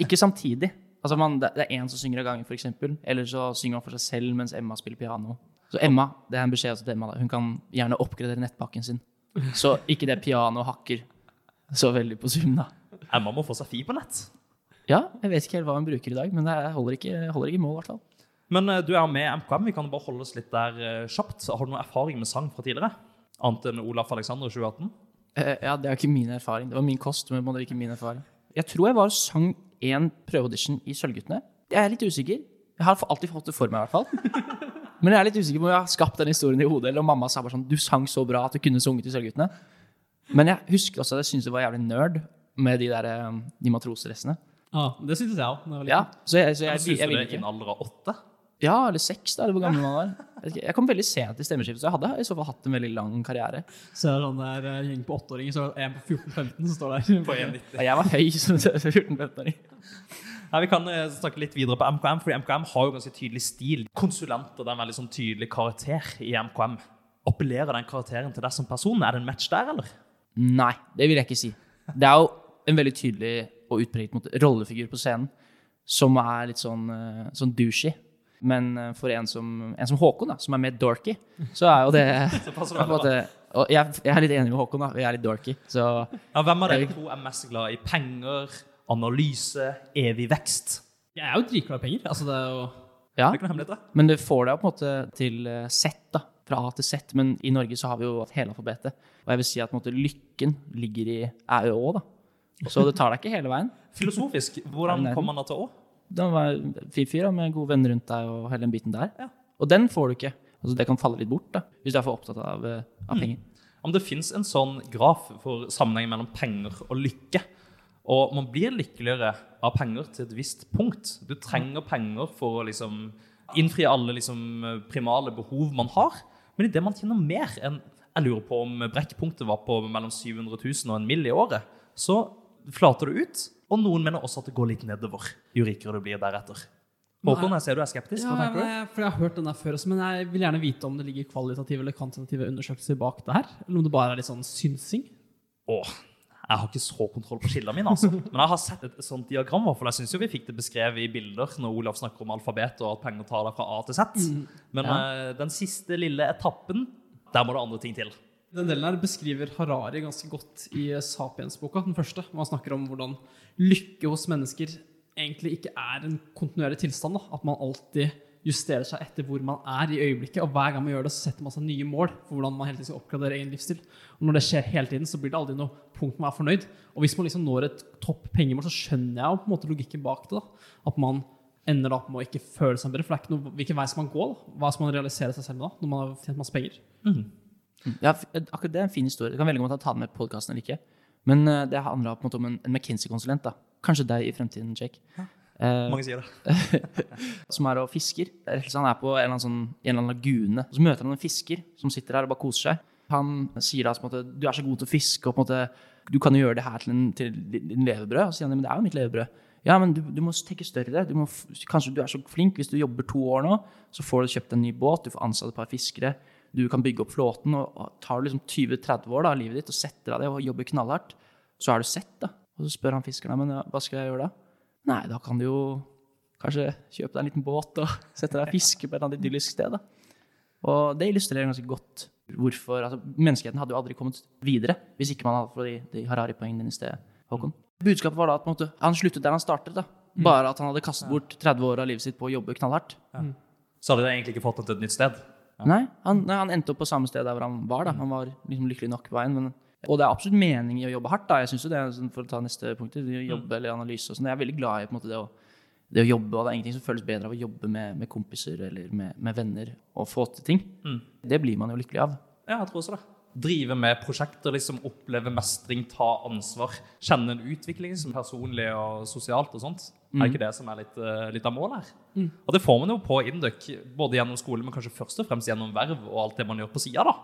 Ikke samtidig. Altså man, det er én som synger av gangen, f.eks. Eller så synger man for seg selv mens Emma spiller piano. Så Emma, det er en beskjed til Emma, da. hun kan gjerne oppgradere nettpakken sin. Så ikke det pianoet hakker så veldig på Zoom, da. Emma må få seg fi på nett. Ja, jeg vet ikke helt hva hun bruker i dag, men det holder ikke, holder ikke i mål, i hvert fall. Men eh, du er med MKM. Vi kan bare holde oss litt der eh, kjapt. Har du noen erfaring med sang fra tidligere? Annet enn Olaf Alexander 2018? Eh, ja, det er ikke min erfaring. Det var min kost, men det var ikke min erfaring. Jeg tror jeg var og sang en prøveaudition i Sølvguttene. Jeg er litt usikker. Jeg har alltid fått det for meg, i hvert fall. Men jeg er litt usikker på om jeg har skapt den historien i hodet, eller om mamma sa bare sånn Du sang så bra at du kunne sunget i Sølvguttene. Men jeg husker også at jeg syntes det var jævlig nerd med de der de matrosdressene. Ja, Det syntes jeg òg. Ja, så jeg, så jeg, jeg, jeg, du jeg det ville i en Ja, eller seks, da, eller hvor gammel man var. Jeg kom veldig sent i stemmeskiftet, så jeg hadde i så fall hatt en veldig lang karriere. Så er det sånn der en gjeng på åtteåringer, så er en på 14-15 som står der. På 1,90. Ja, Jeg var høy som 14-15-åring. Ja, Vi kan eh, snakke litt videre på MKM, fordi MKM har jo ganske tydelig stil. Konsulenter, det er en veldig sånn tydelig karakter i MKM. Appellerer den karakteren til deg som person? Er det en match der, eller? Nei, det vil jeg ikke si. Det er jo en veldig tydelig og utpreget måte, rollefigur på scenen som er litt sånn, eh, sånn douchey. Men eh, for en som, en som Håkon, da, som er mer dorky, så er jo det på en måte, og jeg, jeg er litt enig med Håkon, da. Vi er litt dorky. Så Ja, hvem av dere to er mest glad i penger, analyse, evig vekst? Jeg er jo dritglad i penger. Altså, det er jo ja. Det er. Men det får deg på en måte til eh, Z, da. Fra A til Z. Men i Norge så har vi jo hele alfabetet. Og jeg vil si at på en måte, lykken ligger i æ, ø, å, da. Så det tar deg ikke hele veien. Filosofisk, hvordan kommer man da til å? Da var fin fyr da, med gode venner rundt deg og hele den biten der. Ja. Og den får du ikke. Altså, det kan falle litt bort da, hvis du er for opptatt av, eh, av penger. Om det fins en sånn graf for sammenhengen mellom penger og lykke. Og man blir lykkeligere av penger til et visst punkt. Du trenger penger for å liksom innfri alle liksom primale behov man har. Men idet man tjener mer enn Jeg lurer på om brekkpunktet var på mellom 700 000 og en mill. i året. Så flater det ut. Og noen mener også at det går litt nedover jo rikere du blir deretter. Håkon, jeg ser du er skeptisk. Ja, jeg, for jeg har hørt den der før også, men jeg vil gjerne vite om det ligger kvalitative eller kvantitative undersøkelser bak det her. Eller om det bare er litt sånn synsing. Åh, jeg har ikke så kontroll på skillene mine, altså. Men jeg har sett et sånt diagram, for. Jeg syns jo vi fikk det beskrevet i bilder når Olav snakker om alfabet og at penger tar deg fra A til Z. Men ja. den siste lille etappen, der må det andre ting til. Den delen her beskriver Harari ganske godt i eh, Sapiens-boka, den første. Han snakker om hvordan lykke hos mennesker egentlig ikke er en kontinuerlig tilstand. Da. At man alltid justerer seg etter hvor man er i øyeblikket. Og hver gang man gjør det, så setter man seg nye mål for hvordan man hele tiden skal oppgradere egen livsstil. Og når det skjer hele tiden, så blir det aldri noe punkt man er fornøyd. Og hvis man liksom når et topp pengemål, så skjønner jeg jo på en måte logikken bak det. da. At man ender opp med å ikke føle seg bedre. For det er ikke noe, hvilken vei skal man gå? da? Hva skal man realisere seg selv med da, når man har tjent masse penger? Ja, akkurat det er en fin historie. Du kan velge om å ta den med på podkasten eller ikke. Men eh, det handla på en måte om en, en McKinsey-konsulent. da. Kanskje deg i fremtiden, Jake. Eh, Mange sier det. som er og fisker. Han er på en eller annen, sånn, en eller annen lagune, og så møter han en fisker som sitter der og bare koser seg. Han sier da en måte, du er så god til å fiske, og på en måte, du kan jo gjøre det her til, en, til din levebrød. Og så sier han men det er jo mitt levebrød. Ja, men du, du må tenke større. Du må, kanskje du er så flink hvis du jobber to år nå, så får du kjøpt en ny båt, du får ansatt et par fiskere, du kan bygge opp flåten, og, tar du liksom 20-30 år da, av livet ditt og setter deg det og jobber knallhardt, så er du sett, da. Og så spør han fiskeren, men ja, hva skal jeg gjøre da? Nei, da kan du jo kanskje kjøpe deg en liten båt og sette deg og fiske på et eller annet idyllisk sted. Da. Og det illustrerer ganske godt hvorfor altså, Menneskeheten hadde jo aldri kommet videre hvis ikke man hadde fått de, de Harari-poengene dine i sted, Håkon. Budskapet var da at måte, han sluttet der han startet. da. Bare at han hadde kastet bort 30 år av livet sitt på å jobbe knallhardt. Så hadde de egentlig ikke fått ham til et nytt sted. Nei, han, nei, han endte opp på samme sted der hvor han var. da. Han var liksom lykkelig nok på veien. Men, og det er absolutt mening i å jobbe hardt. da. Jeg synes jo det, sånn, For å ta neste punkt, jobbe eller analyse og sånn. Jeg er veldig glad i måte det å, det å jobbe, og det er ingenting som føles bedre av å jobbe med, med kompiser eller med, med venner og få til ting. Det blir man jo lykkelig av. Ja, jeg tror også det. Drive med prosjekter, liksom oppleve mestring, ta ansvar. Kjenne en utvikling som personlig og sosialt og sånt. Er ikke det som er litt, eh, litt av målet her? Og det får man jo på Induc, både gjennom skole, men kanskje først og fremst gjennom verv og alt det man gjør på sida, da.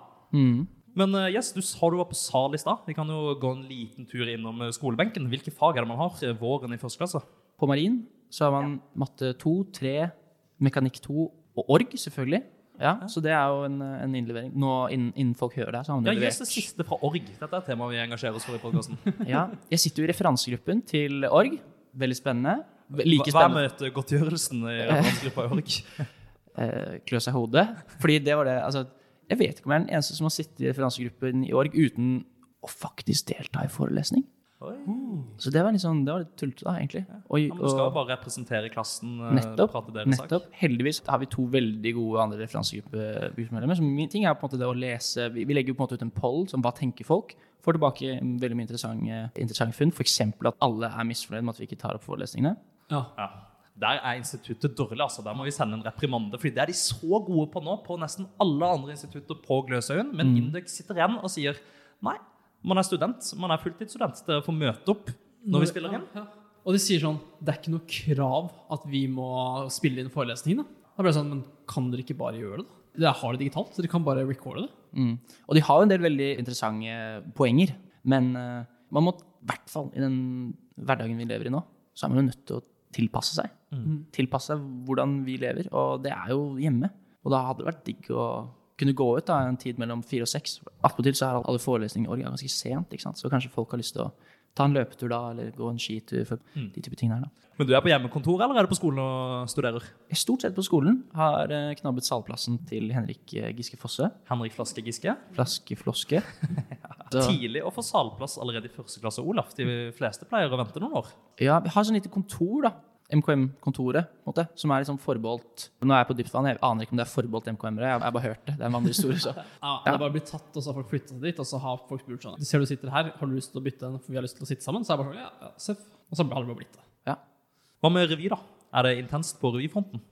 Men eh, yes, du sa du var på sal i stad. Vi kan jo gå en liten tur innom eh, skolebenken. Hvilke fag er det man har våren i første klasse? På marin så har man matte 2, 3, mekanikk 2 og org, selvfølgelig. Ja, Så det er jo en, en innlevering. Nå innen, innen folk hører det, så har man Ja, levert. Yes, det siste fra org. Dette er et tema vi engasjerer oss for i podkasten. Ja, jeg sitter jo i referansegruppen til org. Veldig spennende. Like Hva er spennende. møtegodtgjørelsen i referansegruppa i org? eh, klø seg i hodet. Fordi det var det altså, Jeg vet ikke om jeg er den eneste som har sittet i referansegruppen i org uten å faktisk delta i forelesning. Oi. Så det var litt sånn, det var litt tullete, da, egentlig. Og, Ja, men du skal jo bare representere klassen. eh, nettopp. prate deres sak. nettopp. Heldigvis har vi to veldig gode andre referansegruppemedlemmer. Så min ting er på en måte det å lese Vi, vi legger jo på en måte ut en poll som hva tenker folk. Får tilbake veldig mye interessante, interessant funn. F.eks. at alle er misfornøyd med at vi ikke tar opp forelesningene. Ja. Ja. Der er instituttet dårlig. altså. Der må vi sende en reprimande. fordi det er de så gode på nå, på nesten alle andre institutter på Gløshaugen. Men Indøk sitter igjen og sier nei, man er student, man er fulltidsstudent. Dere får møte opp når vi spiller inn. Ja, ja. Og de sier sånn Det er ikke noe krav at vi må spille inn forelesning. Da, da blir det sånn Men kan dere ikke bare gjøre det? da? Dere har det digitalt, så dere kan bare recorde det. Mm. Og de har jo en del veldig interessante poenger. Men uh, man må i hvert fall i den hverdagen vi lever i nå, så er man jo nødt til å tilpasse seg. Tilpasse seg hvordan vi lever. Og det er jo hjemme. Og da hadde det vært digg å kunne gå ut da, en tid mellom fire og seks. Attpåtil så er alle forelesninger i org ganske sent, ikke sant? så kanskje folk har lyst til å ta en løpetur da, eller gå en skitur. For Mm. de type tingene her da. Men du er på hjemmekontor, eller er du på skolen og studerer? Jeg er stort sett på skolen. Har eh, knabbet salplassen til Henrik eh, Giske Fosse. Henrik Flaske Giske. Flaske Floske. Så, Tidlig å få salplass allerede i første klasse, Olaf. De fleste pleier å vente noen år. ja, vi har sånn lite kontor, da. MKM-kontoret, som er liksom forbeholdt Nå er jeg på dypt vann, jeg aner ikke om det er forbeholdt MKM-ere. Jeg har bare hørt det. Det er en vanlig historie. Så. Ja, Det er bare blitt tatt, og så har folk flytta dit, og så har folk spurt sånn Du ser du sitter her, har du lyst til å bytte en, for vi har lyst til å sitte sammen? Så er jeg bare sånn, ja, ja, seff. Og så har det bare blitt det. Ja. Hva med revy, da? Er det intenst på revyfronten?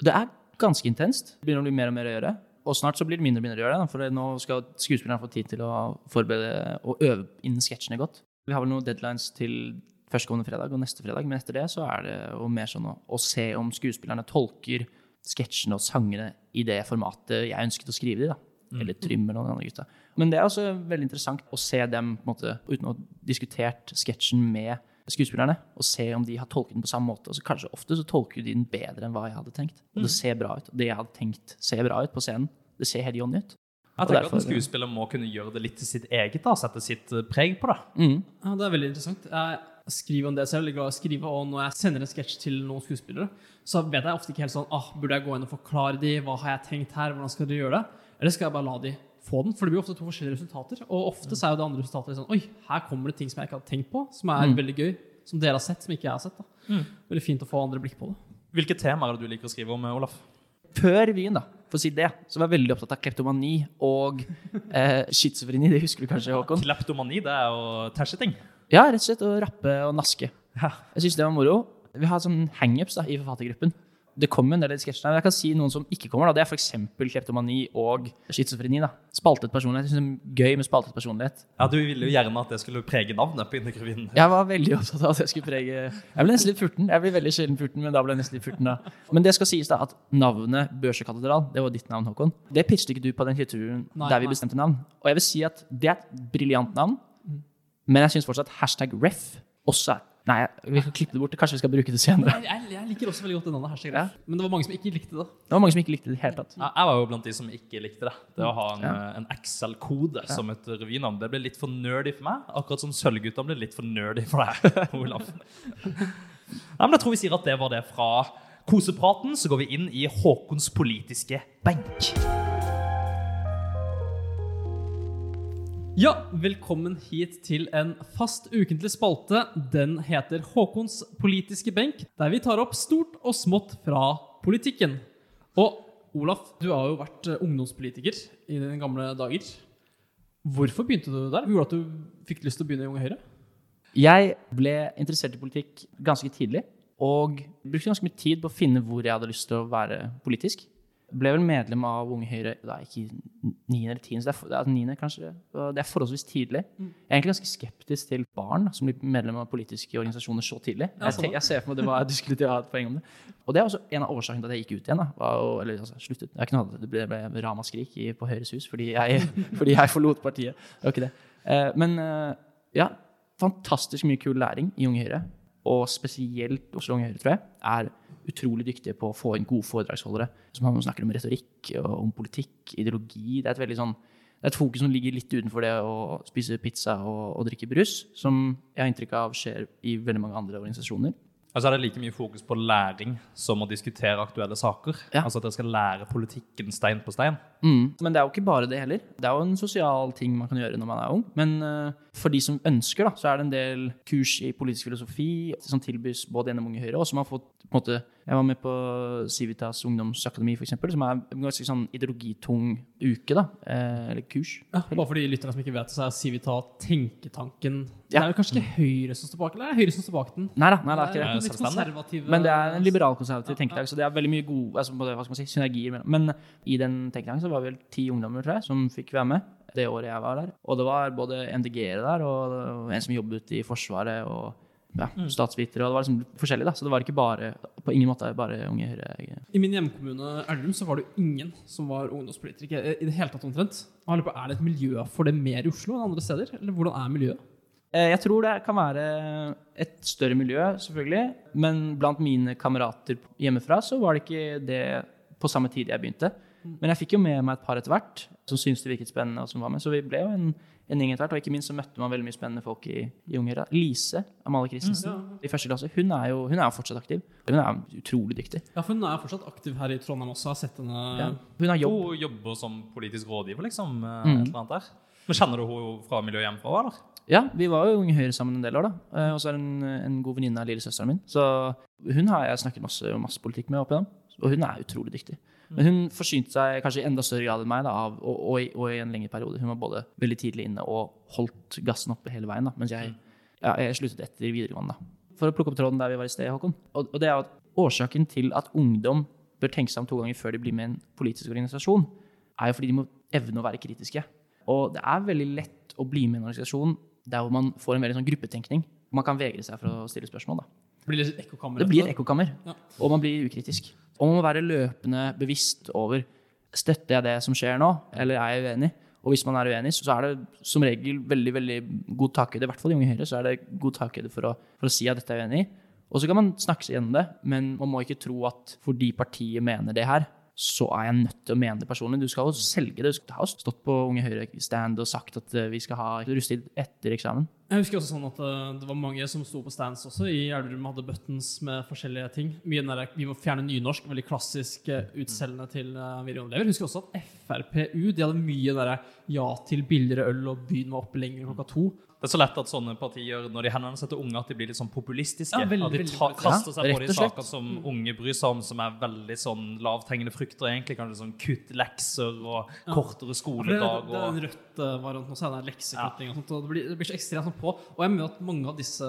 Det er ganske intenst. Det begynner å bli mer og mer å gjøre. Og snart så blir det mindre og mindre å gjøre. det, for nå skal skuespillerne få tid til å forberede og øve inn sketsjene godt. Vi har vel noen deadlines til førstkommende fredag og neste fredag, men etter det så er det jo mer sånn å, å se om skuespillerne tolker sketsjene og sangene i det formatet jeg ønsket å skrive de, da. Eller Trym eller noen andre gutta. Men det er også veldig interessant å se dem på en måte, uten å ha diskutert sketsjen med skuespillerne, og se om de har tolket den på samme måte. Og så kanskje ofte så tolker de den bedre enn hva jeg hadde tenkt. Og det ser bra ut. Og det jeg hadde tenkt ser bra ut på scenen. Det ser helt Johnny ut. Jeg tenker derfor- at En skuespiller må kunne gjøre det litt til sitt eget, da, sette sitt preg på det. Mm. Ja, Det er veldig interessant. Jeg skriver om det selv. Jeg er glad i å skrive, og når jeg sender en sketsj til noen skuespillere, så vet jeg ofte ikke helt sånn ah, Burde jeg gå inn og forklare de, Hva har jeg tenkt her? Hvordan skal de gjøre det? Eller skal jeg bare la de få den? For det blir ofte to forskjellige resultater. Og ofte så er jo det andre resultatet sånn Oi, her kommer det ting som jeg ikke hadde tenkt på, som er Mm. veldig gøy. Som dere har sett, som ikke jeg har sett. da. Veldig fint å få andre blikk på det. Hvilke temaer er det du liker å skrive om, Olaf? Før revyen, da, for å si det, så var jeg veldig opptatt av kleptomani og eh, schizofreni. Det husker du kanskje, Håkon? Kleptomani, det er jo tæsje ting. Ja, rett og slett å rappe og naske. Ja. Jeg syns det var moro. Vi har sånn hangups i forfattergruppen. Det kommer en del i sketsjene. Jeg kan si noen som ikke kommer. da. Det er f.eks. kleptomani og schizofreni. da. Spaltet personlighet. Jeg synes det er gøy med spaltet personlighet. Ja, Du ville jo gjerne at det skulle prege navnet på Indergrevyen. Jeg var veldig opptatt av at jeg skulle prege Jeg ble nesten litt furten. Jeg blir veldig sjelden furten, men da ble jeg nesten litt furten. da. Men det skal sies da at navnet Børsekatedral, det var ditt navn, Håkon. Det pitchet ikke du på den kulturen der vi bestemte navn. Og jeg vil si at det er et briljant navn, men jeg syns fortsatt hashtag ref også er Nei, vi kan klippe det bort. Kanskje vi skal bruke det senere. Jeg, jeg, jeg liker også veldig godt det navnet. hashtag Ja. ref. Men det var mange som ikke likte det. Det var mange som ikke likte det i hele tatt. Ja, Jeg var jo blant de som ikke likte det. Det å ha en, Ja. eh, en Excel-kode som et revynavn, det ble litt for nerdy for meg. Akkurat som Sølvgutta ble litt for nerdy for deg, Olaf. Nei, men Jeg tror vi sier at det var det fra kosepraten. Så går vi inn i Håkons politiske benk. Ja, velkommen hit til en fast ukentlig spalte. Den heter Håkons politiske benk, der vi tar opp stort og smått fra politikken. Og Olaf, du har jo vært eh, ungdomspolitiker i dine gamle dager. Hvorfor begynte du der? Hva gjorde at du fikk lyst til å begynne i Unge Høyre? Jeg ble interessert i politikk ganske tidlig, og brukte ganske mye tid på å finne hvor jeg hadde lyst til å være politisk. Ble vel medlem av Unge Høyre da ikke i 9. eller tiende, så det er, for- det er 9. kanskje. Det er forholdsvis tidlig. Jeg er egentlig ganske skeptisk til barn da, som blir medlem av politiske organisasjoner så tidlig. Jeg, jeg ser for meg det var, du skulle til å ha et poeng om det. Og det er også en av årsakene til at jeg gikk ut igjen. da, var eller altså, sluttet. Det, kunne det ble, ble ramaskrik i- på Høyres hus fordi jeg, fordi jeg forlot partiet. Det var ikke det. Eh, Men eh, ja, fantastisk mye kul læring i Unge Høyre. Og spesielt Oslo Unge Høyre, tror jeg, er utrolig dyktige på å få inn gode foredragsholdere som snakker om retorikk og om politikk, ideologi. Det er et veldig sånn det er et fokus som ligger litt utenfor det å spise pizza og, og drikke brus, som jeg har inntrykk av skjer i veldig mange andre organisasjoner. Altså er det like mye fokus på læring som å diskutere aktuelle saker. Ja. Altså at dere skal lære politikken stein på stein. Mm. Men det er jo ikke bare det heller. Det er jo en sosial ting man kan gjøre når man er ung. Men eh, for de som ønsker, da, så er det en del kurs i politisk filosofi som tilbys både gjennom Unge Høyre, og som har fått på en måte, Jeg var med på Civitas ungdomsakademi, f.eks., som er en ganske sånn ideologitung uke, da. Eh, eller kurs. Ja, bare for de lytterne som ikke vet det, så er Civita tenketanken Det er jo kanskje ikke Høyre som står bak, eller er det Høyre som står bak den? Nei da, nei, det er ikke det. Det er litt konservative Men det er en liberalkonservativ tenketank, så det er veldig mye gode altså, hva skal man si, synergier mellom. Men i den tenketanken så var vi vel ti ungdommer, tror jeg, som fikk være med det året jeg var der. Og det var både MDG-ere der, og en som jobbet i Forsvaret, og ja, statsvitere, og det var liksom forskjellig, da. Så det var ikke bare, på ingen måte bare Unge Høyre. I min hjemkommune Elverum så var det jo ingen som var ungdomspolitiker i det hele tatt omtrent. Er det et miljø for det mer i Oslo enn andre steder? Eller hvordan er miljøet? Eh, Jeg tror det kan være et større miljø, selvfølgelig. Men blant mine kamerater hjemmefra så var det ikke det på samme tid jeg begynte. Men jeg fikk jo med meg et par etter hvert. Som syntes det virket spennende, og som var med. Så vi ble jo en, en gjeng etter hvert. Og ikke minst så møtte man veldig mye spennende folk i, i Unge Høyre. Lise Amalie Christensen i første klasse, hun er jo hun er fortsatt aktiv. Hun er utrolig dyktig. Ja, for hun er fortsatt aktiv her i Trondheim også. Har sett henne Ja. Hun har jobb. Hun jobber som politisk rådgiver, liksom. eh, Mm. Et eller annet der. Men Kjenner du henne fra miljøet hjemmefra, eller? Ja, vi var jo Unge Høyre sammen en del år, da. Eh, Og så er hun en god venninne av lillesøsteren min. Så hun har jeg snakket masse, masse politikk med opp igjennom. Og hun er utrolig dyktig. Men hun forsynte seg kanskje i enda større grad enn meg, da, av, og, og, i, og i en lengre periode. Hun var både veldig tidlig inne og holdt gassen oppe hele veien, da, mens jeg, ja, jeg sluttet etter videregående. da. For å plukke opp tråden der vi var i sted, Håkon. Og, og det er at årsaken til at ungdom bør tenke seg om to ganger før de blir med i en politisk organisasjon, er jo fordi de må evne å være kritiske. Og det er veldig lett å bli med i en organisasjon der hvor man får en veldig sånn gruppetenkning. Man kan vegre seg for å stille spørsmål. da. Det blir litt ekkokammer. Det blir et ekkokammer, Ja. og man blir ukritisk. Og man må være løpende bevisst over støtter jeg det som skjer nå, eller er jeg uenig. Og hvis man er uenig, så er det som regel veldig veldig god takhøyde, i hvert fall i Unge Høyre, så er det god takhøyde for, for å si at dette er uenig. Og så kan man snakke seg gjennom det, men man må ikke tro at fordi partiet mener det her, så er jeg nødt til å mene det personlig. Du skal jo selge det. Du har stått på Unge Høyre-stand og sagt at eh, vi skal ha russetid etter eksamen. Jeg husker også sånn at eh, det var mange som sto på stands også i Elverum hadde buttons med forskjellige ting. Mye den der, Vi må fjerne nynorsk, veldig klassisk eh, utselgende til uh, videregående elever. Jeg husker også at FrPU de hadde mye der ja til billigere øl og byen var oppe lenger klokka to. Det er så lett at sånne partier når de henvender seg til unge, at de blir litt sånn populistiske. Ja, veldig, at de ta, kaster seg Ja, på de saker som unge bryr seg om, som er veldig sånn lavthengende frukter, egentlig. Kanskje sånn kutt lekser og kortere ja, det, det, det er en rødt variant nå, så er det leksekutting og sånt. Og det blir, det blir så ekstremt sånn på. Og jeg mener at mange av disse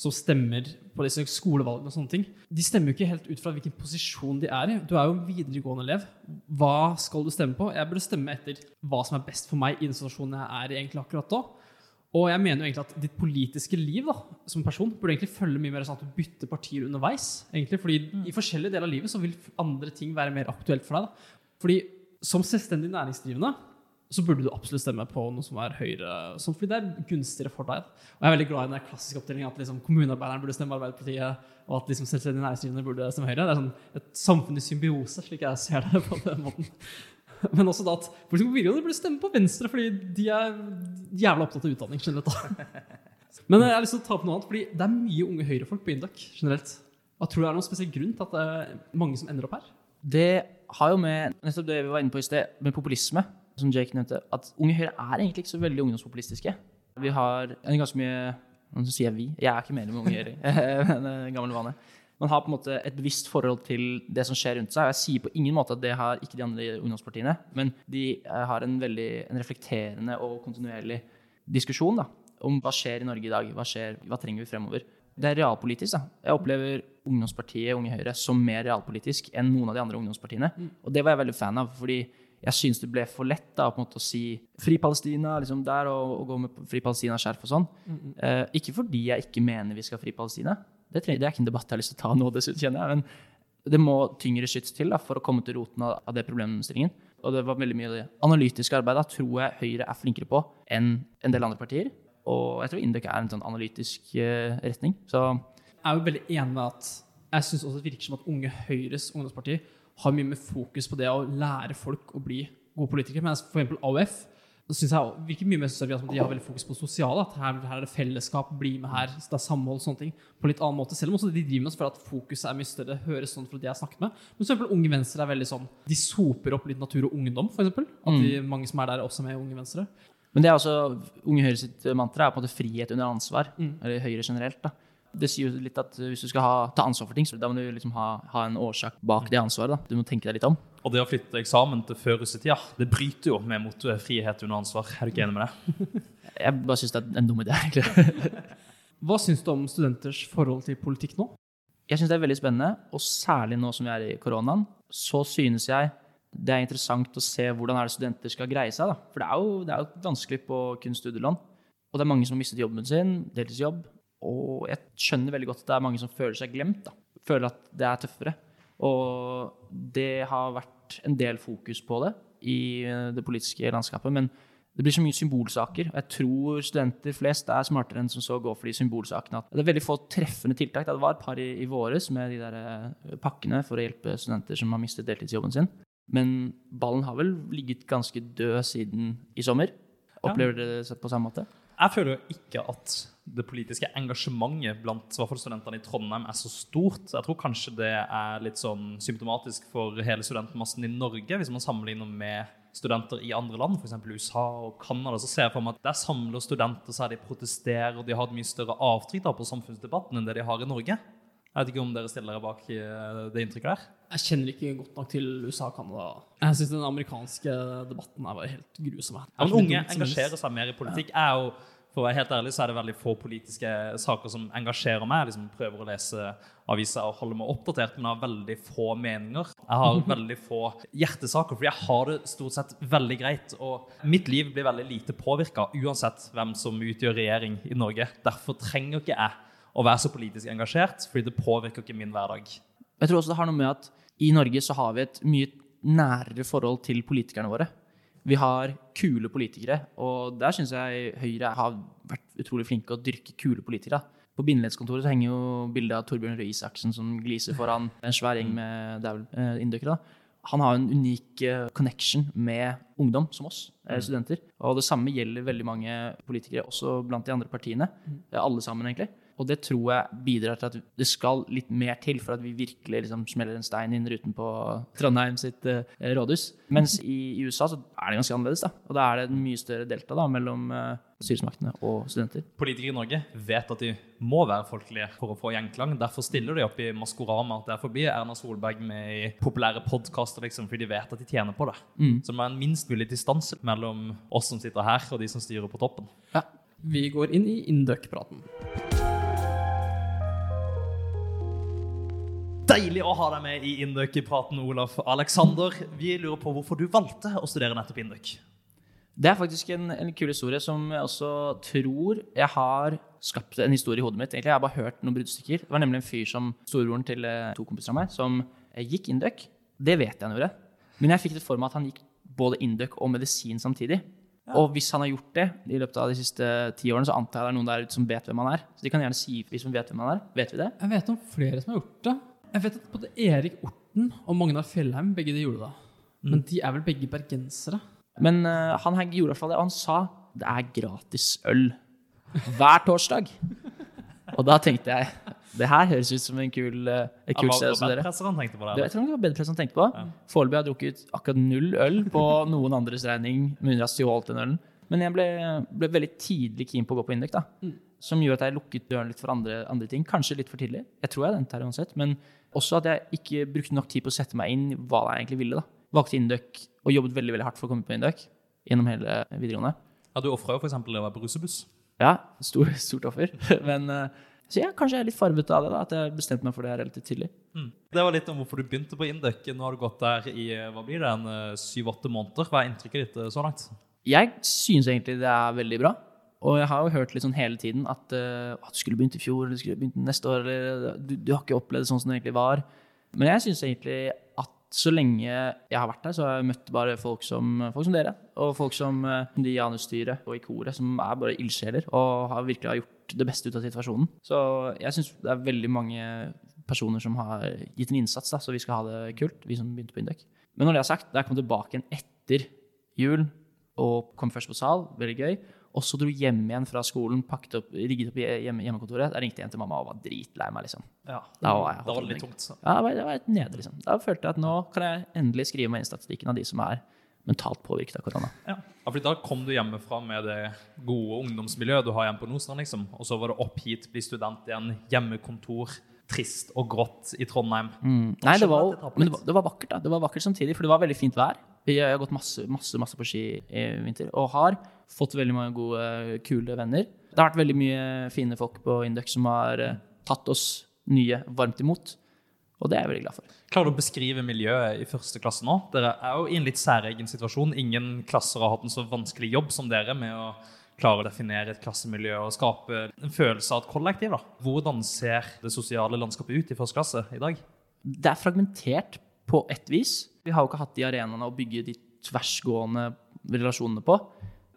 som stemmer på disse skolevalgene og sånne ting, de stemmer jo ikke helt ut fra hvilken posisjon de er i. Du er jo en videregående elev. Hva skal du stemme på? Jeg burde stemme etter hva som er best for meg i den situasjonen jeg er i egentlig akkurat da. Og jeg mener jo egentlig at ditt politiske liv da, som person burde egentlig følge mye mer sånn at du bytter partier underveis. egentlig, fordi i forskjellige deler av livet så vil andre ting være mer aktuelt for deg. da. Fordi som selvstendig næringsdrivende så burde du absolutt stemme på noe som er høyre, sånn, fordi det er gunstigere for deg. Og jeg er veldig glad i den klassiske oppdelingen at liksom, kommunearbeideren burde stemme Arbeiderpartiet, og at liksom, selvstendig næringsdrivende burde stemme Høyre. Det er sånn et samfunn i symbiose, slik jeg ser det på den måten. Men også da at folk på videregående burde stemme på Venstre, fordi de er jævla opptatt av utdanning generelt. Men jeg har lyst til å ta opp noe annet, fordi det er mye unge høyrefolk på Induc generelt. Hva tror du er noen spesiell grunn til at det er mange som ender opp her? Det har jo med nettopp det vi var inne på i sted, med populisme, som Jake nevnte, at Unge Høyre er egentlig ikke så veldig ungdomspopulistiske. Vi har en ganske mye Nå sier jeg vi, jeg er ikke medlem med Unge Høyre, men en gammel vane. Man har på en måte et bevisst forhold til det som skjer rundt seg. og Jeg sier på ingen måte at det har ikke de andre ungdomspartiene, men de eh, har en veldig en reflekterende og kontinuerlig diskusjon da, om hva skjer i Norge i dag, hva, skjer, hva trenger vi fremover. Det er realpolitisk. da. Jeg opplever ungdomspartiet Unge Høyre som mer realpolitisk enn noen av de andre ungdomspartiene. Og det var jeg veldig fan av, fordi jeg syns det ble for lett da, på en måte å si Fri Palestina liksom der, og, og gå med Fri Palestina-skjerf og sånn. Eh, ikke fordi jeg ikke mener vi skal ha Fri Palestina. Det, det er ikke en debatt jeg har lyst til å ta nå, dessuten, kjenner jeg. Men det må tyngre skyts til da, for å komme til roten av, av det problemstillingen. Og det var veldig mye av det analytiske arbeidet tror jeg Høyre er flinkere på enn en del andre partier. Og jeg tror Indøk er en sånn analytisk eh, retning. Så Jeg er jo veldig enig med at jeg syns også det virker som at Unge Høyres ungdomsparti har mye mer fokus på det å lære folk å bli gode politikere. Mens f.eks. AUF så synes jeg virker mye mer som at de har veldig fokus på sosiale. At her, her er det fellesskap, bli med her, det er samhold, sånne ting. På litt annen måte. Selv om også de driver med oss for at fokuset er mye større. høres sånn fra de jeg har snakket med. Men for eksempel Unge Venstre er veldig sånn De soper opp litt natur og ungdom, f.eks. At de, mange som er der, er også med i Unge Venstre. Men det er også, Unge Høyre sitt mantra er på en måte frihet under ansvar. Mm. Eller Høyre generelt. da. Det sier jo litt at hvis du skal ha, ta ansvar for ting, så da må du liksom ha, ha en årsak bak det ansvaret. da. Du må tenke deg litt om. Og det å flytte eksamen til før russetida, det bryter jo med mottoet 'frihet under ansvar'. Er du ikke enig med det? Jeg bare syns det er en dum idé. egentlig. Hva syns du om studenters forhold til politikk nå? Jeg syns det er veldig spennende, og særlig nå som vi er i koronaen, så synes jeg det er interessant å se hvordan er det studenter skal greie seg. da. For det er jo, det er jo vanskelig på kun studielån. Og det er mange som har mistet jobben sin, deltidsjobb. Og jeg skjønner veldig godt at det er mange som føler seg glemt. da. Føler at det er tøffere. Og det har vært en del fokus på det i eh, det politiske landskapet. Men det blir så mye symbolsaker. og Jeg tror studenter flest er smartere enn som så går for de symbolsakene. Det er veldig få treffende tiltak. Det var et par i, i våres med de der eh, pakkene for å hjelpe studenter som har mistet deltidsjobben sin. Men ballen har vel ligget ganske død siden i sommer. Opplever dere det på samme måte? Jeg føler jo ikke at det politiske engasjementet blant studentene i Trondheim er så stort. Jeg tror kanskje det er litt sånn symptomatisk for hele studentmassen i Norge, hvis man sammenligner med studenter i andre land, f.eks. USA og Canada, så ser jeg for meg at der samler studenter seg, de protesterer, og de har et mye større avtrykk da på samfunnsdebatten enn det de har i Norge. Jeg vet ikke om dere stiller dere bak eh, det inntrykket der? Jeg kjenner ikke godt nok til USA og Canada. Jeg syns den amerikanske debatten er bare helt grusom. jeg. Men unge engasjerer seg mer i politikk. Jeg er jo, for å være helt ærlig, så er det veldig få politiske saker som engasjerer meg. Jeg liksom prøver å lese aviser og holde meg oppdatert, men har veldig få meninger. Jeg har veldig få hjertesaker, fordi jeg har det stort sett veldig greit. Og mitt liv blir veldig lite påvirka, uansett hvem som utgjør regjering i Norge. Derfor trenger ikke jeg å være så politisk engasjert, fordi det påvirker ikke min hverdag. Jeg tror også det har noe med at i Norge så har vi et mye nærere forhold til politikerne våre. Vi har kule politikere, og der syns jeg Høyre har vært utrolig flinke å dyrke kule politikere. På Bindeleddskontoret så henger jo bildet av Torbjørn Røe Isaksen som gliser foran en svær gjeng med eh, inndøkkere. da. Han har en unik eh, connection med ungdom som oss, eh, studenter. Og det samme gjelder veldig mange politikere, også blant de andre partiene. Eh, Alle sammen, egentlig. Og det tror jeg bidrar til at det skal litt mer til for at vi virkelig liksom smeller en stein inn ruten på Trondheim sitt eh, rådhus. Mens i, i USA så er det ganske annerledes. da. Og da er det en mye større delta da, mellom eh, styresmaktene og studenter. Politikere i Norge vet at de må være folkelige for å få gjenklang. Derfor stiller de opp i Maskorama. Derfor blir Erna Solberg med i populære podkaster, liksom, fordi de vet at de tjener på det. Så det må være en minst mulig distanse mellom oss som sitter her, og de som styrer på toppen. Ja. Vi går inn i Induc-praten. Deilig å ha deg med i Induc-praten, Olaf Alexander. Vi lurer på hvorfor du valgte å studere nettopp Indøk? Det er faktisk en, en kul historie som jeg også tror jeg har skapt en historie i hodet mitt. Egentlig, Jeg har bare hørt noen bruddstykker. Det var nemlig en fyr som storebroren til eh, to kompiser av meg, som eh, gikk Indøk. Det vet jeg han gjorde. Men jeg fikk det for meg at han gikk både Indøk og medisin samtidig. Og hvis han har gjort det i løpet av de siste ti årene, så antar jeg det er noen der ute som vet hvem han er. Så de kan gjerne si hvis de vet hvem han er. Vet vi det? Jeg vet om flere som har gjort det. Jeg vet at både Erik Orten og Magnar Fjellheim begge de gjorde det. Men de er vel begge bergensere? Men uh, han her gjorde i hvert fall det, og han sa det er gratis øl hver torsdag. og da tenkte jeg det her høres ut som en kul, uh, et kult sted å studere. Det. Det, jeg tror det var bedre han tenkte på. Foreløpig har jeg drukket akkurat null øl på noen andres regning, med mindre jeg den ølen. Men jeg ble, ble veldig tidlig keen på å gå på Induc, da. Som gjorde at jeg lukket døren litt for andre, andre ting. Kanskje litt for tidlig. Jeg tror jeg endte her uansett. Men også at jeg ikke brukte nok tid på å sette meg inn i hva jeg egentlig ville. da. Valgte Induc og jobbet veldig veldig hardt for å komme på Induc gjennom hele videregående. Ja, du ofra jo f.eks. det å være på russebuss. Ja, stor, stort offer. Men eh, så ja, kanskje jeg er litt farvet av det, da, at jeg bestemte meg for det relativt tidlig. Det var litt om hvorfor du begynte på Induc. Nå har du gått der i hva blir det, en syv-åtte måneder. Hva er inntrykket ditt eh, så langt? Jeg synes egentlig det er veldig bra. Og jeg har jo hørt litt sånn hele tiden at, uh, du skulle begynt i fjor, eller du skulle begynt neste år, eller du, du har ikke opplevd det sånn som det egentlig var. Men jeg syns egentlig at så lenge jeg har vært der, så har jeg møtt bare folk som, folk som dere. Og folk som uh, de i Janus-styret og i koret, som er bare ildsjeler og har virkelig har gjort det beste ut av situasjonen. Så jeg syns det er veldig mange personer som har gitt en innsats, da, så vi skal ha det kult, vi som begynte på Induc. Men når det er sagt, da jeg kom tilbake igjen etter jul og kom først på sal, veldig gøy. Og så dro hjem igjen fra skolen, pakket opp, rigget opp hjemme, hjemmekontoret. Da ringte jeg hjem til mamma og var dritlei meg, liksom. Ja. Da var, jeg, Da var det litt tungt. Ja, det var, det var nede, liksom. Da følte jeg at nå kan jeg endelig skrive meg inn i statistikken av de som er mentalt påvirket av korona. Ja. ja, for Da kom du hjemmefra med det gode ungdomsmiljøet du har hjemme på Nordstrand. liksom. Og så var det opp hit, bli student igjen, hjemmekontor, trist og grått i Trondheim. Mm. Nei, det var, det det var, det var vakkert, da. Det var vakkert samtidig, for det var veldig fint vær. Vi har gått masse, masse, masse på ski i vinter, og har fått veldig mange gode, kule venner. Det har vært veldig mye fine folk på Indux som har eh, tatt oss nye varmt imot, og det er jeg veldig glad for. Klarer du å beskrive miljøet i første klasse nå? Dere er jo i en litt særegen situasjon. Ingen klasser har hatt en så vanskelig jobb som dere med å klare å definere et klassemiljø og skape en følelse av et kollektiv. da. Hvordan ser det sosiale landskapet ut i første klasse i dag? Det er fragmentert på ett vis. Vi har jo ikke hatt de arenaene å bygge de tversgående relasjonene på.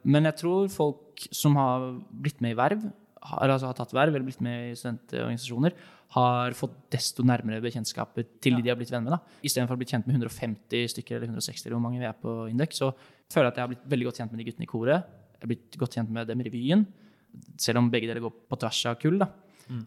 Men jeg tror folk som har blitt med i Verv, har, altså, har tatt verv eller blitt med i studentorganisasjoner, har fått desto nærmere bekjentskaper til de de har blitt venner med. da. Istedenfor å ha blitt kjent med 150 stykker eller 160 eller hvor mange vi er på Indøk, så føler jeg at jeg har blitt veldig godt kjent med de guttene i koret. Jeg har blitt godt kjent med dem i revyen, selv om begge deler går på tvers av kull. da.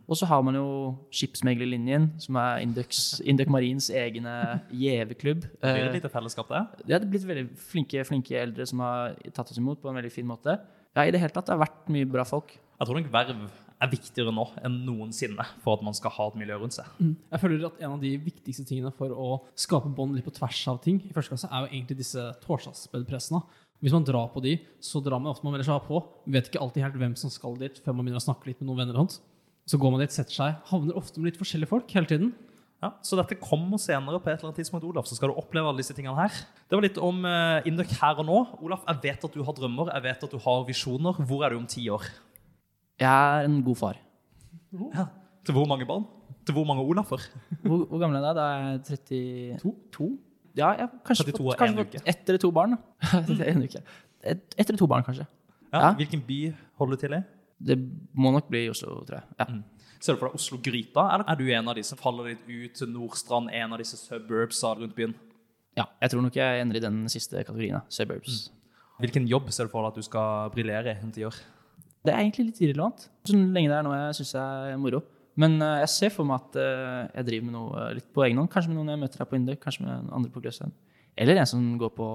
Og så har man jo Skipsmeglerlinjen, som er Induc Marins egne gjeveklubb. Blir det blir et lite fellesskap der? det har blitt veldig flinke, flinke eldre som har tatt oss imot på en veldig fin måte. Ja, i det hele tatt, det har vært mye bra folk. Jeg tror nok verv er viktigere nå enn noensinne for at man skal ha et miljø rundt seg. Jeg føler at en av de viktigste tingene for å skape bånd litt på tvers av ting i første klasse, er jo egentlig disse torsdagsbedpressene. Hvis man drar på de, så drar man ofte man melder seg på. Vet ikke alltid helt hvem som skal dit, før man begynner å snakke litt med noen venner. og sånt. Så går man dit, setter seg, havner ofte med litt forskjellige folk hele tiden. Ja, så dette kommer senere på et eller annet tidspunkt, Olaf, så skal du oppleve alle disse tingene her. Det var litt om uh, Indøk her og nå. Olaf, jeg vet at du har drømmer, jeg vet at du har visjoner. Hvor er du om ti år? Jeg er en god far. Ja. Til hvor mange barn? Til hvor mange Olafer? Hvor, hvor gammel er jeg da? Da er jeg 32? Ja, jeg har kanskje 32 fått, kanskje fått ett eller to barn. da. en uke. Et, ett eller to barn, kanskje. Ja. Ja. Hvilken by holder du til i? Det må nok bli Oslo, tror jeg. Ja. Ser du for deg Oslo-gryta, eller er du en av de som faller litt ut til Nordstrand, en av disse suburbsa rundt byen? ja. Jeg tror nok jeg ender i den siste kategorien. suburbs. Suburbs. Hvilken jobb ser du for deg at du skal briljere i om ti år? Det er egentlig litt irrelevant. Så lenge det er noe jeg syns er moro. Men eh, jeg ser for meg at eh, jeg driver med noe eh, litt på egen hånd. Kanskje med noen jeg møter her på Indøk, kanskje med andre på Gløshaugen. Eller en som går på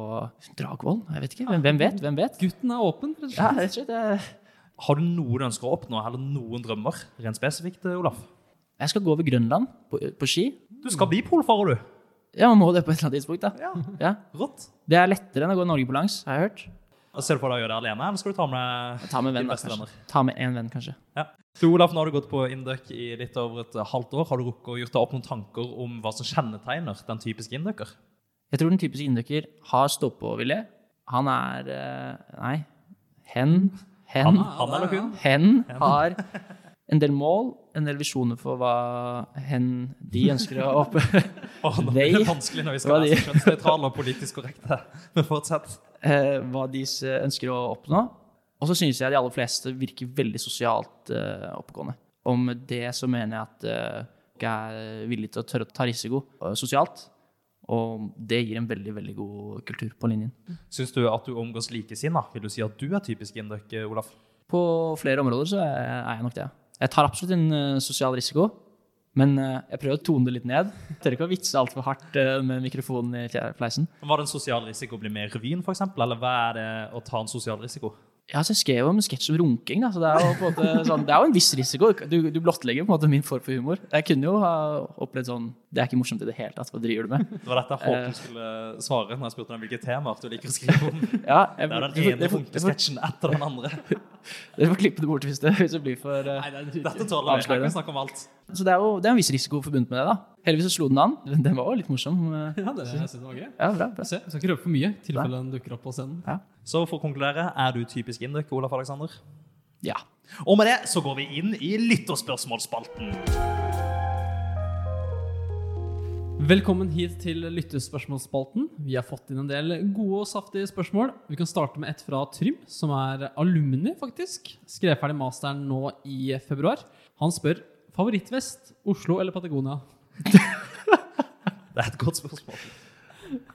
Dragvoll. Jeg vet ikke. Hvem, hvem vet? Hvem vet? Gutten er åpen. Ja, rett og slett. Har du noe du ønsker å oppnå, eller noen drømmer? Rent spesifikt, Olaf? jeg skal gå over Grønland på, på ski. Du skal bli polfarer, du. Ja, man må det på et eller annet tidspunkt, da. Ja. Ja. Rått. Det er lettere enn å gå Norge på langs, har jeg hørt. Og Ser du for deg å gjøre det alene, eller skal du ta med Ta med venn, dine beste da, venner? Ta med en venn, kanskje. Ja. Du, Olaf, nå har du gått på Indøk i litt over et halvt år. Har du rukket å gjort deg opp noen tanker om hva som kjennetegner den typiske indøker? Jeg tror den typiske indøker har stå-på-vilje. Han er eh, Nei. Hen. Hen. Han, han hun? Hen har en del mål, en del visjoner for hva hen de ønsker å opp... oh, nå blir det vanskelig når vi skal være så kjønnsnøytrale og politisk korrekte. Men fortsett. eh, hva de ønsker å oppnå. Og så synes jeg de aller fleste virker veldig sosialt eh, oppegående. Og med det så mener jeg at eh, folk er villige til å tørre å ta risiko eh, sosialt. Og det gir en veldig, veldig god kultur på linjen. Syns du at du omgås likesinna? Vil du si at du er typisk indøk, Olaf? På flere områder så er jeg nok det. Jeg tar absolutt en eh, sosial risiko, men eh, jeg prøver å tone det litt ned. Jeg tør ikke å vitse altfor hardt eh, med mikrofonen i fleisen. Var det en sosial risiko å bli med i revyen, f.eks., eller hva er det å ta en sosial risiko? Ja, så jeg skrev om en sketsj om runking, da, så det er jo på en måte sånn, det er jo en viss risiko. Du, du blottlegger på en måte min form for humor. Jeg kunne jo ha opplevd sånn Det er ikke morsomt i det hele tatt, hva driver du med? Det var dette jeg håpet du skulle svare når jeg spurte deg hvilke temaer du liker å skrive om. Det Ja, jeg, er den ene runkesketsjen etter den andre. dere får klippe det bort hvis det, hvis det blir for uh, Nei, det Dette tåler vi. Avsløre. kan snakke om alt. Så det er jo det er en viss risiko forbundet med det, da. Heldigvis så slo den an. Den var jo litt morsom. eh, Ja, det, synes jeg var gøy. Ja, bra, bra. Se, jeg skal ikke røpe for mye, i tilfelle den dukker opp på scenen. Så for å konkludere, er du typisk indøk, Olaf Alexander? Ja. Og med det så går vi inn i lytterspørsmålsspalten. Velkommen hit til lyttespørsmålsspalten. Vi har fått inn en del gode og saftige spørsmål. Vi kan starte med et fra Trym, som er alumni, faktisk. Skrev ferdig masteren nå i februar. Han spør favorittvest, Oslo eller Patagonia? Det er et godt spørsmål.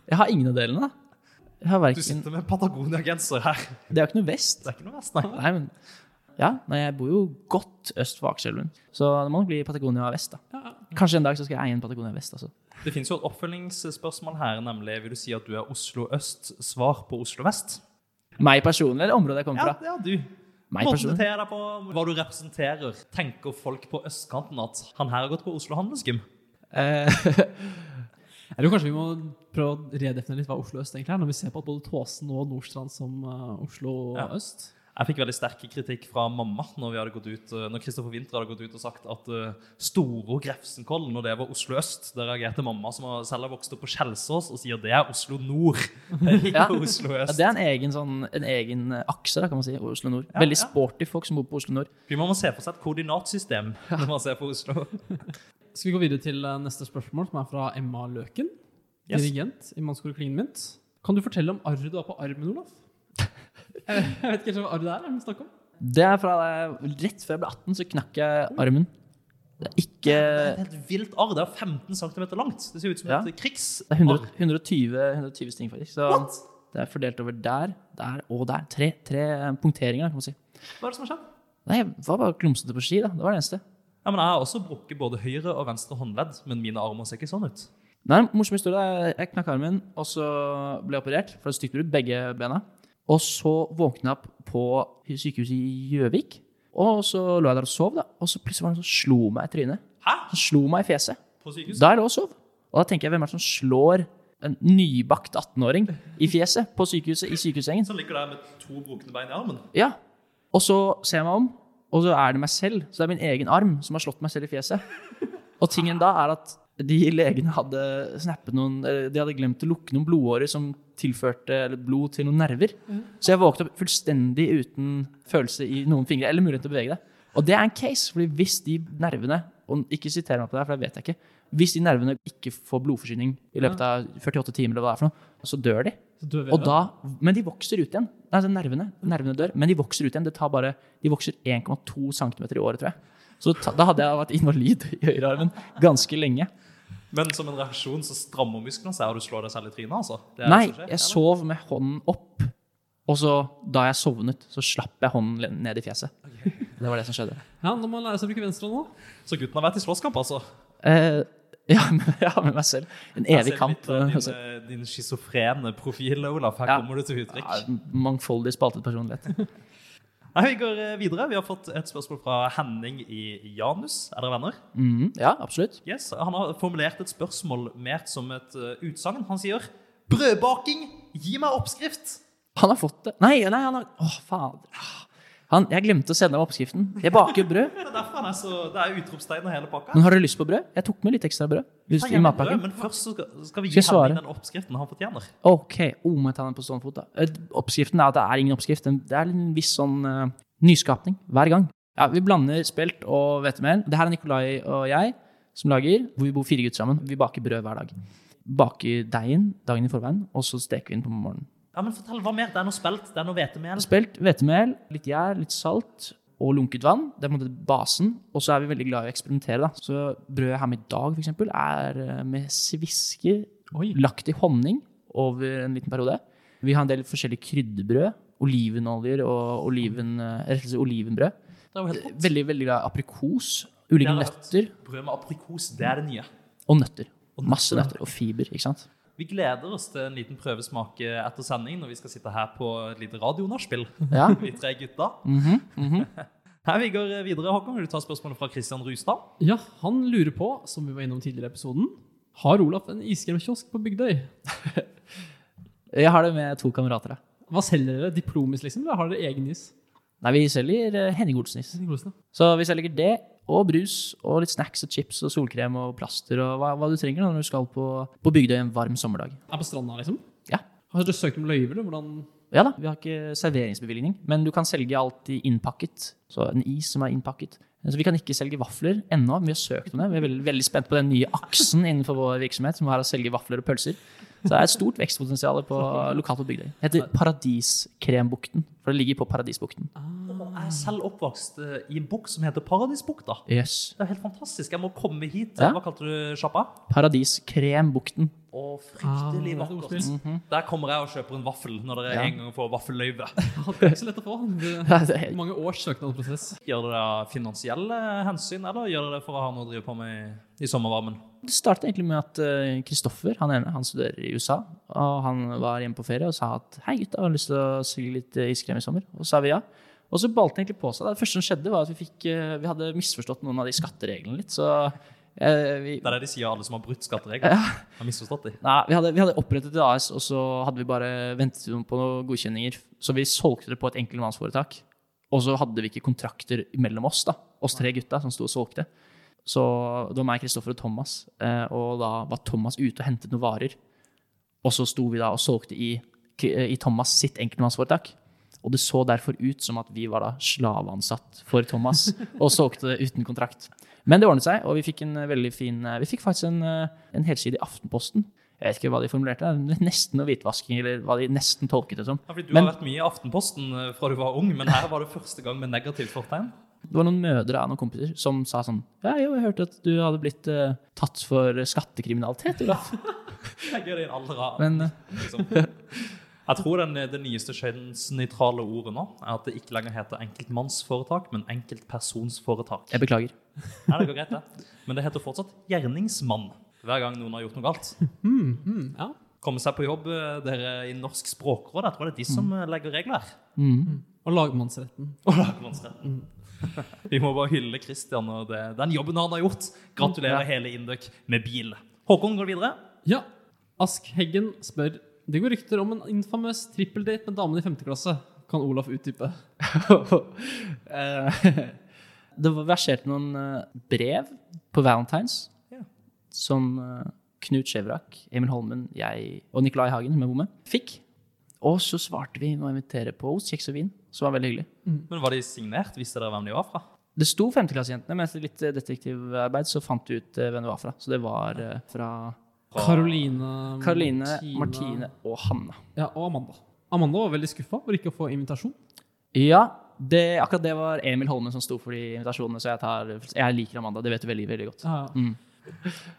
Jeg har ingen av delene. Jeg har Du sitter med Patagonia-genser her. det er jo ikke noe vest. Det er ikke noe vest, nei. Nei, men ja, nei, jeg bor jo godt øst for Akerselven. Så det må nok bli Patagonia vest, da. Kanskje en dag så skal jeg eie en Patagonia vest, altså. Det finnes jo et oppfølgingsspørsmål her, nemlig vil du si at du er Oslo øst, svar på Oslo vest? Meg personlig, eller området jeg kommer fra? ja du. Meg personlig. deg på, hva du representerer. Tenker folk på østkanten at han her har gått på Oslo Handelsgym? Eh, Jeg tror kanskje vi må prøve å redefinere litt hva Oslo øst egentlig er, når vi ser på at både Tåsen og Nordstrand som eh, Oslo Ja. øst. Jeg fikk veldig sterk kritikk fra mamma når vi hadde gått ut, eh, når Kristoffer Winther hadde gått ut og sagt at uh, Storo Grefsenkollen, når det var Oslo øst, der reagerte mamma, som har selv har vokst opp på Kjelsås, og sier det er Oslo nord, ikke Ja. Oslo ja, det er en egen, sånn, en egen eh, akse, da, kan man si, Oslo nord. Ja, Veldig ja. sporty folk som bor på Oslo nord. Vi må se for seg et koordinatsystem når man ser på Oslo. Skal vi gå videre til eh, neste spørsmål, som er fra Emma Løken. Yes. Dirigent i Mannskoret Klingen Mynt. Kan du fortelle om arret du har på armen, Olaf? Jeg vet ikke hva arr det er. er det snakk om? Det er fra rett før jeg ble 18, så knakk jeg armen. Det er ikke Det er et helt vilt arr. Det er 15 cm langt. Det ser ut som Ja. et krigs... Det er 100, 120, 120 sting, faktisk. Så What? det er fordelt over der, der og der. Tre, tre punkteringer, kan man si. Hva er det som har skjedd? Nei, jeg var bare klumsete på ski, da. Det var det eneste. Ja, men Jeg har også brukket både høyre og venstre håndledd, men mine armer ser ikke sånn ut. Nei, morsom historie. Jeg knakk armen, og så ble jeg operert for et stygt brudd, begge bena. Og så våkna jeg opp på sykehuset i Gjøvik. Og så lå jeg der og sov, da. Og så plutselig var det noen som slo meg i trynet. Hæ? Han slo meg i fjeset. På sykehus? Da jeg lå og sov. Og da tenker jeg, hvem er det som slår en nybakt 18-åring i fjeset på sykehuset i sykehussengen? Som ligger der med to brukne bein i armen. Ja. Og så ser jeg meg om, og så er det meg selv. Så det er min egen arm som har slått meg selv i fjeset. Og tingen da er at de legene hadde snappet noen De hadde glemt å lukke noen blodårer som tilførte blod til noen nerver. Så jeg våknet opp fullstendig uten følelse i noen fingre, eller mulighet til å bevege det. Og det er en case, fordi hvis de nervene Og ikke siter meg på det, for det vet jeg ikke. Hvis de nervene ikke får blodforsyning i løpet av 48 timer, eller hva det er for noe, så dør de. Så dør da, men de vokser ut igjen. Altså nervene, nervene dør, men de vokser ut igjen. Det tar bare, de vokser 1,2 cm i året, tror jeg. Så da hadde jeg vært invalid i høyrearmen ganske lenge. Men som en reaksjon så strammer musklene seg, og du slår deg selv i trynet, altså? Nei, skjer, jeg sov med hånden opp, og så da jeg sovnet, så slapp jeg hånden ned i fjeset. Det var det som skjedde. Ja, Nå må man lære seg å bruke venstre nå. Så gutten har vært i slåsskamp, altså? Eh, ja, med, ja, med meg selv. En Jeg evig ser kamp. litt uh, eh, altså. Din, eh, din schizofrene profil, Olaf. Her Ja. kommer du til uttrykk. Ja, mangfoldig spaltet personlighet. Nei, vi går eh, videre. Vi har fått et spørsmål fra Henning i Janus. Er dere venner? Mhm, ja, absolutt. Yes, Han har formulert et spørsmål mer som et uh, utsagn. Han sier 'Brødbaking, gi meg oppskrift'. Han har fått det. Nei, nei, han har Å, fader. Han, jeg glemte å sende ham oppskriften. Jeg baker brød. Det er derfor han er så, det er utropstegn og hele pakka. Men har dere lyst på brød? Jeg tok med litt ekstra brød. Lyst i matpakken. brød, men først så skal, skal vi gi Skal jeg den oppskriften han fortjener. Ok, oh, må jeg ta den på stående fot, da. Eh, Oppskriften er at det er ingen oppskrift. Det er en viss sånn uh, nyskapning hver gang. Ja, Vi blander spelt og hvetemel. Det her er Nikolai og jeg som lager, hvor vi bor fire gutter sammen. Vi baker brød hver dag. Baker deigen dagen i forveien, og så steker vi den på morgenen. Ja, men Fortell, hva mer? Det er noe spelt, det er noe hvetemel. Spelt, hvetemel, litt gjær, litt salt og lunket vann. Det er på en måte basen. Og så er vi veldig glad i å eksperimentere. da. Så brødet her med i dag, for eksempel, er eh, med svisker Oi. lagt i honning over en liten periode. Vi har en del forskjellige krydderbrød. Olivenoljer og oliven, eh, olivenbrød. Det er jo helt rått. Veldig veldig glad i aprikos. Ulike nøtter Brød med aprikos, det er det nye. og nøtter. Og Masse nøtter. nøtter og fiber. ikke sant? Vi gleder oss til en liten prøvesmak etter sending når vi skal sitte her på et lite radionachspiel. Ja. Vi tre gutta. Mhm, mhm. Her vi går videre, Håkon. Vil du ta spørsmålet fra Kristian Rustad? Ja, han lurer på, som vi var innom tidligere i episoden, har Olaf en iskremkiosk på Bygdøy? Jeg har det med to kamerater. Hva selger dere? Diplomis, liksom? Eller har dere egen is? Nei, vi selger eh, Henning Olsen-is. Da? Så vi selger det, og brus, og litt snacks og chips og solkrem og plaster og hva, hva du trenger når du skal på, på Bygdøy en varm sommerdag. Er på stranda, liksom? Ja. Har du søkt om løyver? eller Hvordan Ja da, vi har ikke serveringsbevilgning, men du kan selge alt i innpakket. Så en is som er innpakket. Så vi kan ikke selge vafler ennå, men vi har søkt om det. Vi er veldig, veldig spent på den nye aksen innenfor vår virksomhet, som er å selge vafler og pølser. Så det er et stort vekstpotensial på, lokalt på Bygdøy. Det heter Paradiskrembukten, for det ligger på Paradisbukten. Jeg er selv oppvokst eh, i en bukt som heter Paradisbukta. Yes. Det er helt fantastisk. Jeg må komme hit. Ja. Hva kalte du sjappa? Paradiskrembukten. Å, fryktelig Ah, vakkert. -hmm. Der kommer jeg og kjøper en vaffel når dere Ja. en gang får vaffelløyve. Det er ikke så lett å få. Det mange års søknadsprosess. Gjør dere det av finansielle hensyn, eller gjør dere det for å ha noe å drive på med i, i sommervarmen? Det startet egentlig med at eh, Kristoffer, han ene, han studerer i USA. Og han var hjemme på ferie og sa at hei gutta, har du lyst til å selge litt eh, iskrem i sommer? Og så sa vi ja. Og så balte det egentlig på seg. Det første som skjedde, var at vi, fikk, eh, vi hadde misforstått noen av de skattereglene litt. Så eh, vi, Det er det de sier, alle som har brutt skatteregler. Har misforstått de. Nei, vi hadde, vi hadde opprettet et AS, og så hadde vi bare ventet på noen godkjenninger. Så vi solgte det på et enkeltmannsforetak. Og så hadde vi ikke kontrakter mellom oss, da. Oss tre gutta som sto og solgte. Så det var meg, Kristoffer og Thomas. eh, Og da var Thomas ute og hentet noen varer. Og så sto vi da og solgte i, i Thomas sitt enkeltmannsforetak. Og det så derfor ut som at vi var da slaveansatt for Thomas og solgte uten kontrakt. Men det ordnet seg, og vi fikk en eh, veldig fin eh, Vi fikk faktisk en, en helside i Aftenposten Jeg vet ikke hva de formulerte, er nesten noe hvitvasking, eller hva de nesten tolket det som. Ja, fordi du Men- har vært mye i Aftenposten fra du var ung, men her var det første gang med negativt fortegn. Det var noen mødre av noen kompiser som sa sånn Ja, jo, jeg hørte at du hadde blitt uh, tatt for skattekriminalitet, Olaf. Jeg er i en alder av Men eh, liksom. Jeg tror den, det nyeste kjønnsnøytrale ordet nå er at det ikke lenger heter enkeltmannsforetak, men enkeltpersonsforetak. jeg beklager. Nei, det går greit, det. Men det heter fortsatt gjerningsmann hver gang noen har gjort noe galt. Mm, ja. Komme seg på jobb, eh, dere i Norsk språkråd, jeg tror det er de som mm. legger regler. Mm. Og lagmannsretten. Og lagmannsretten. Vi må bare hylle Christian og det, den jobben han har gjort. Gratulerer hele Induc med bil. Håkon, går videre? Ja. Ask Heggen spør Det går rykter om en infamøs trippeldate med damen i 5. klasse. Kan Olaf utdype? Eh, det var verserte noen eh, brev på Valentines Ja. som eh, Knut Skjevrak, Emil Holmen, jeg og Nicolai Hagen, som jeg bor med, fikk. Og så svarte vi med å invitere på ost, Kjeks og vin, som var veldig hyggelig. Men Var de signert? Visste dere hvem de var fra? Det sto femteklassejentene, men etter litt eh, detektivarbeid så fant vi ut eh, hvem de var fra. Så det var eh, fra Karoline Karoline, Martina- Martine og Hanna. Ja, og Amanda. Amanda var veldig skuffa for ikke å få invitasjon. Ja, det, akkurat det var Emil Holmen som sto for de invitasjonene, så jeg, tar, jeg liker Amanda. Det vet du veldig, veldig godt. Ja, ja. Mm.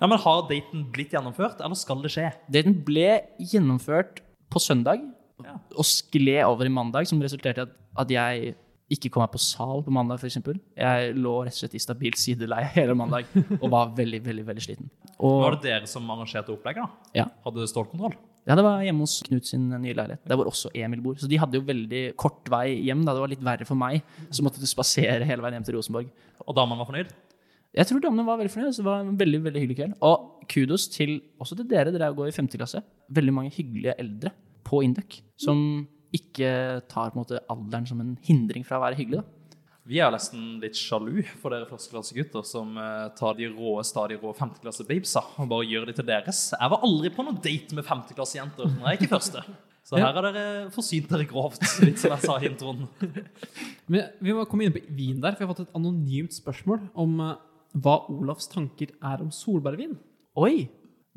Ja, men Har daten blitt gjennomført, eller skal det skje? Daten ble gjennomført på søndag Ja. og skled over i mandag, som resulterte i at, at jeg ikke kom meg på sal på mandag, f.eks. Jeg lå rett og slett i stabilt sideleie hele mandag og var veldig, veldig veldig sliten. Og, Var det dere som arrangerte opplegget? da? Ja. Hadde stålkontroll? ja, det var hjemme hos Knut sin nye leilighet, der hvor også Emil bor. Så de hadde jo veldig kort vei hjem. da Det var litt verre for meg, så måtte du spasere hele veien hjem til Rosenborg. Og damene var fornøyd? Jeg tror damene var veldig fornøyd. så Det var en veldig veldig hyggelig kveld. Og kudos til også til dere. Dere går i femte klasse. Veldig mange hyggelige eldre på Induc som ikke tar på en måte alderen som en hindring fra å være hyggelig. da. Vi er nesten litt sjalu for dere førsteklassegutter som eh, tar de rå, stadig rå femteklasse-babesa og bare gjør de til deres. Jeg var aldri på noen date med femteklassejenter når jeg gikk i første. Så her har dere forsynt dere grovt, litt som jeg sa i introen. Men vi må komme inn på vin der, for jeg har fått et anonymt spørsmål om eh, hva Olavs tanker er om solbærvin. Oi!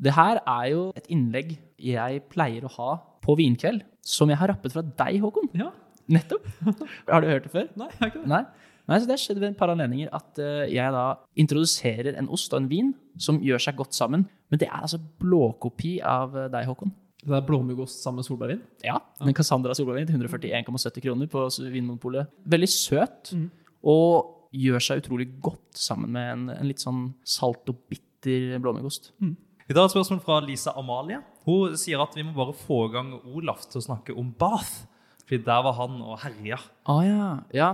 Det her er jo et innlegg jeg pleier å ha på vinkveld, som jeg har rappet fra deg, Håkon. Ja, Nettopp. Har du hørt det før? nei, jeg har ikke det. Nei. Nei, så Det har skjedd ved et par anledninger at eh, jeg da introduserer en ost og en vin som gjør seg godt sammen. Men det er altså blåkopi av eh, deg, Håkon. Det er blåmuggost sammen med solbærvin. Ja, Den Cassandra solbærvin til 141,70 kroner på Vinmonopolet. Veldig søt, Mm. og gjør seg utrolig godt sammen med en, en litt sånn salt og bitter blåmuggost. Vi tar et spørsmål fra Lisa Amalie. Hun sier at vi må bare få i gang Olaf til å snakke om Bath. Fordi der var han og herja. Å ja. ja.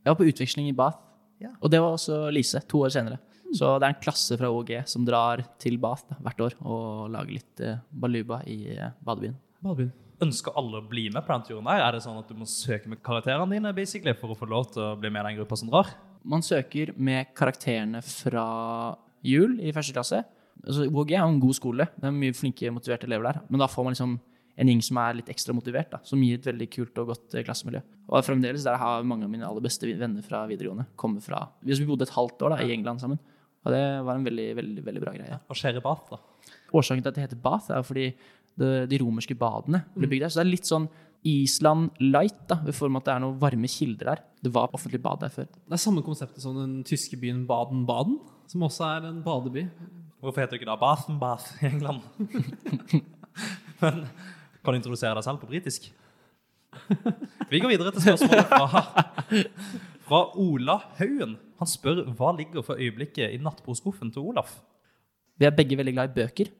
Jeg var på utveksling i Bath, Ja. og det var også Lise, to år senere. Så det er en klasse fra OG som drar til Bath da, hvert år og lager litt eh, baluba i eh, badebyen. Badebyen. Ønsker alle å bli med på den turen der? Er det sånn at du må søke med karakterene dine basically, for å få lov til å bli med i den gruppa som drar? Man søker med karakterene fra jul i første klasse. Altså, OG er jo en god skole, det er mye flinke, motiverte elever der. Men da får man liksom en gjeng som er litt ekstra motivert, da, som gir et veldig kult og godt eh, klassemiljø. Og fremdeles der har mange av mine aller beste venner fra videregående kommet fra Vi bodde et halvt år da, i England sammen, og det var en veldig, veldig, veldig bra greie. Hva skjer i Bath, da? Årsaken til at det heter Bath, er fordi det, de romerske badene ble bygd der. Så det er litt sånn Island light, da, ved form av at det er noen varme kilder der. Det var offentlig bad der før. Det er samme konseptet som den tyske byen Baden-Baden, som også er en badeby. Hvorfor heter det ikke da Bath and Bath i England? Men kan du introdusere deg selv på britisk? Vi går videre til spørsmålet fra, fra Ola Haugen. Han spør hva ligger for øyeblikket i nattbordskuffen til Olaf. Vi er begge veldig glad i bøker.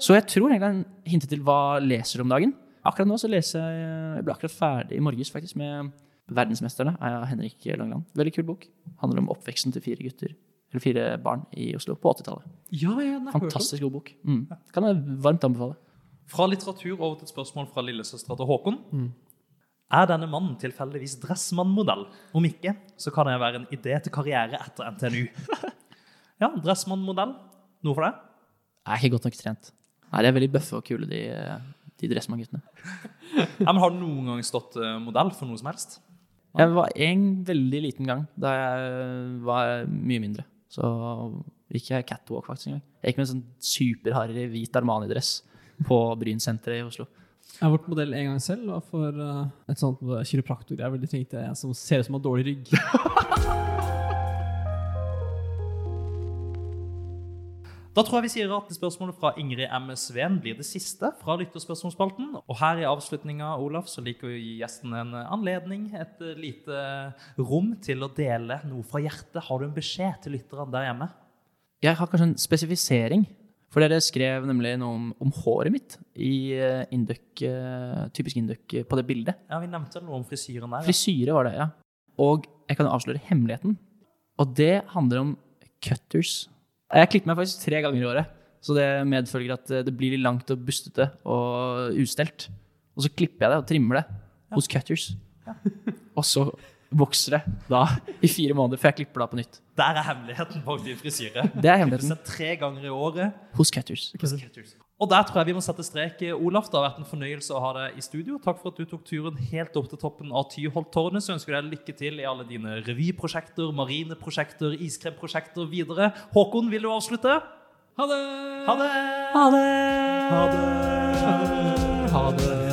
Så jeg tror egentlig han hintet til hva leser om dagen. Akkurat nå så leser jeg Jeg ble akkurat ferdig i morges faktisk med 'Verdensmesterne' av Henrik Langland. Veldig kul bok. Handler om oppveksten til fire gutter, eller fire barn i Oslo på 80-tallet. Ja. Fantastisk god bok. Mm. Kan jeg varmt anbefale. Fra litteratur over til et spørsmål fra lillesøstera til Håkon. Er denne mannen tilfeldigvis Dressmann-modell? Om ikke, så kan jeg være en idé til karriere etter NTNU. Ja, Dressmann-modell. Noe for deg? Jeg er ikke godt nok trent. Nei, de er veldig bøffe og kule, de, de Dressmann-guttene. Ja, men Har du noen gang stått eh, modell for noe som helst? Jeg var en veldig liten gang da jeg var mye mindre. Så gikk jeg catwalk faktisk en gang. Jeg gikk med en sånn superharry hvit Armani-dress på Brynsenteret i Oslo. Jeg har vært modell en gang selv, for eh, et sånt kiropraktorgreier. Veldig tenkte jeg som ser ut som har dårlig rygg. Da tror jeg vi sier at spørsmålet fra Ingrid M. Sveen blir det siste fra lytterspørsmålsspalten. Og her i avslutninga, Olaf, så liker vi å gi gjesten en anledning, et eh, lite rom til å dele noe fra hjertet. Har du en beskjed til lytterne der hjemme? Jeg har kanskje en spesifisering. For dere skrev nemlig noe om, om håret mitt i indøk, eh, typisk Induc på det bildet. Ja, Vi nevnte noe om frisyren der. ja. Frisyre var det, ja. Og jeg kan avsløre hemmeligheten. Og det handler om cutters. Jeg klipper meg faktisk tre ganger i året. Så det medfølger at eh, det blir litt langt og bustete og ustelt. Og så klipper jeg det og trimmer det hos cutters. Og så vokser det da i fire måneder før jeg klipper det av på nytt. Der er hemmeligheten bak din frisyre. Det er hemmeligheten tre ganger i året. hos cutters. Og der tror jeg vi må sette strek. Olaf, det har vært en fornøyelse å ha deg i studio. Takk for at du tok turen helt opp til toppen av Tyholttårnet. Så ønsker jeg deg lykke til i alle dine revyprosjekter, marineprosjekter, iskremprosjekter videre. Håkon, vil du avslutte? Ha det! Ha det! Ha det! Ha det! Ha det.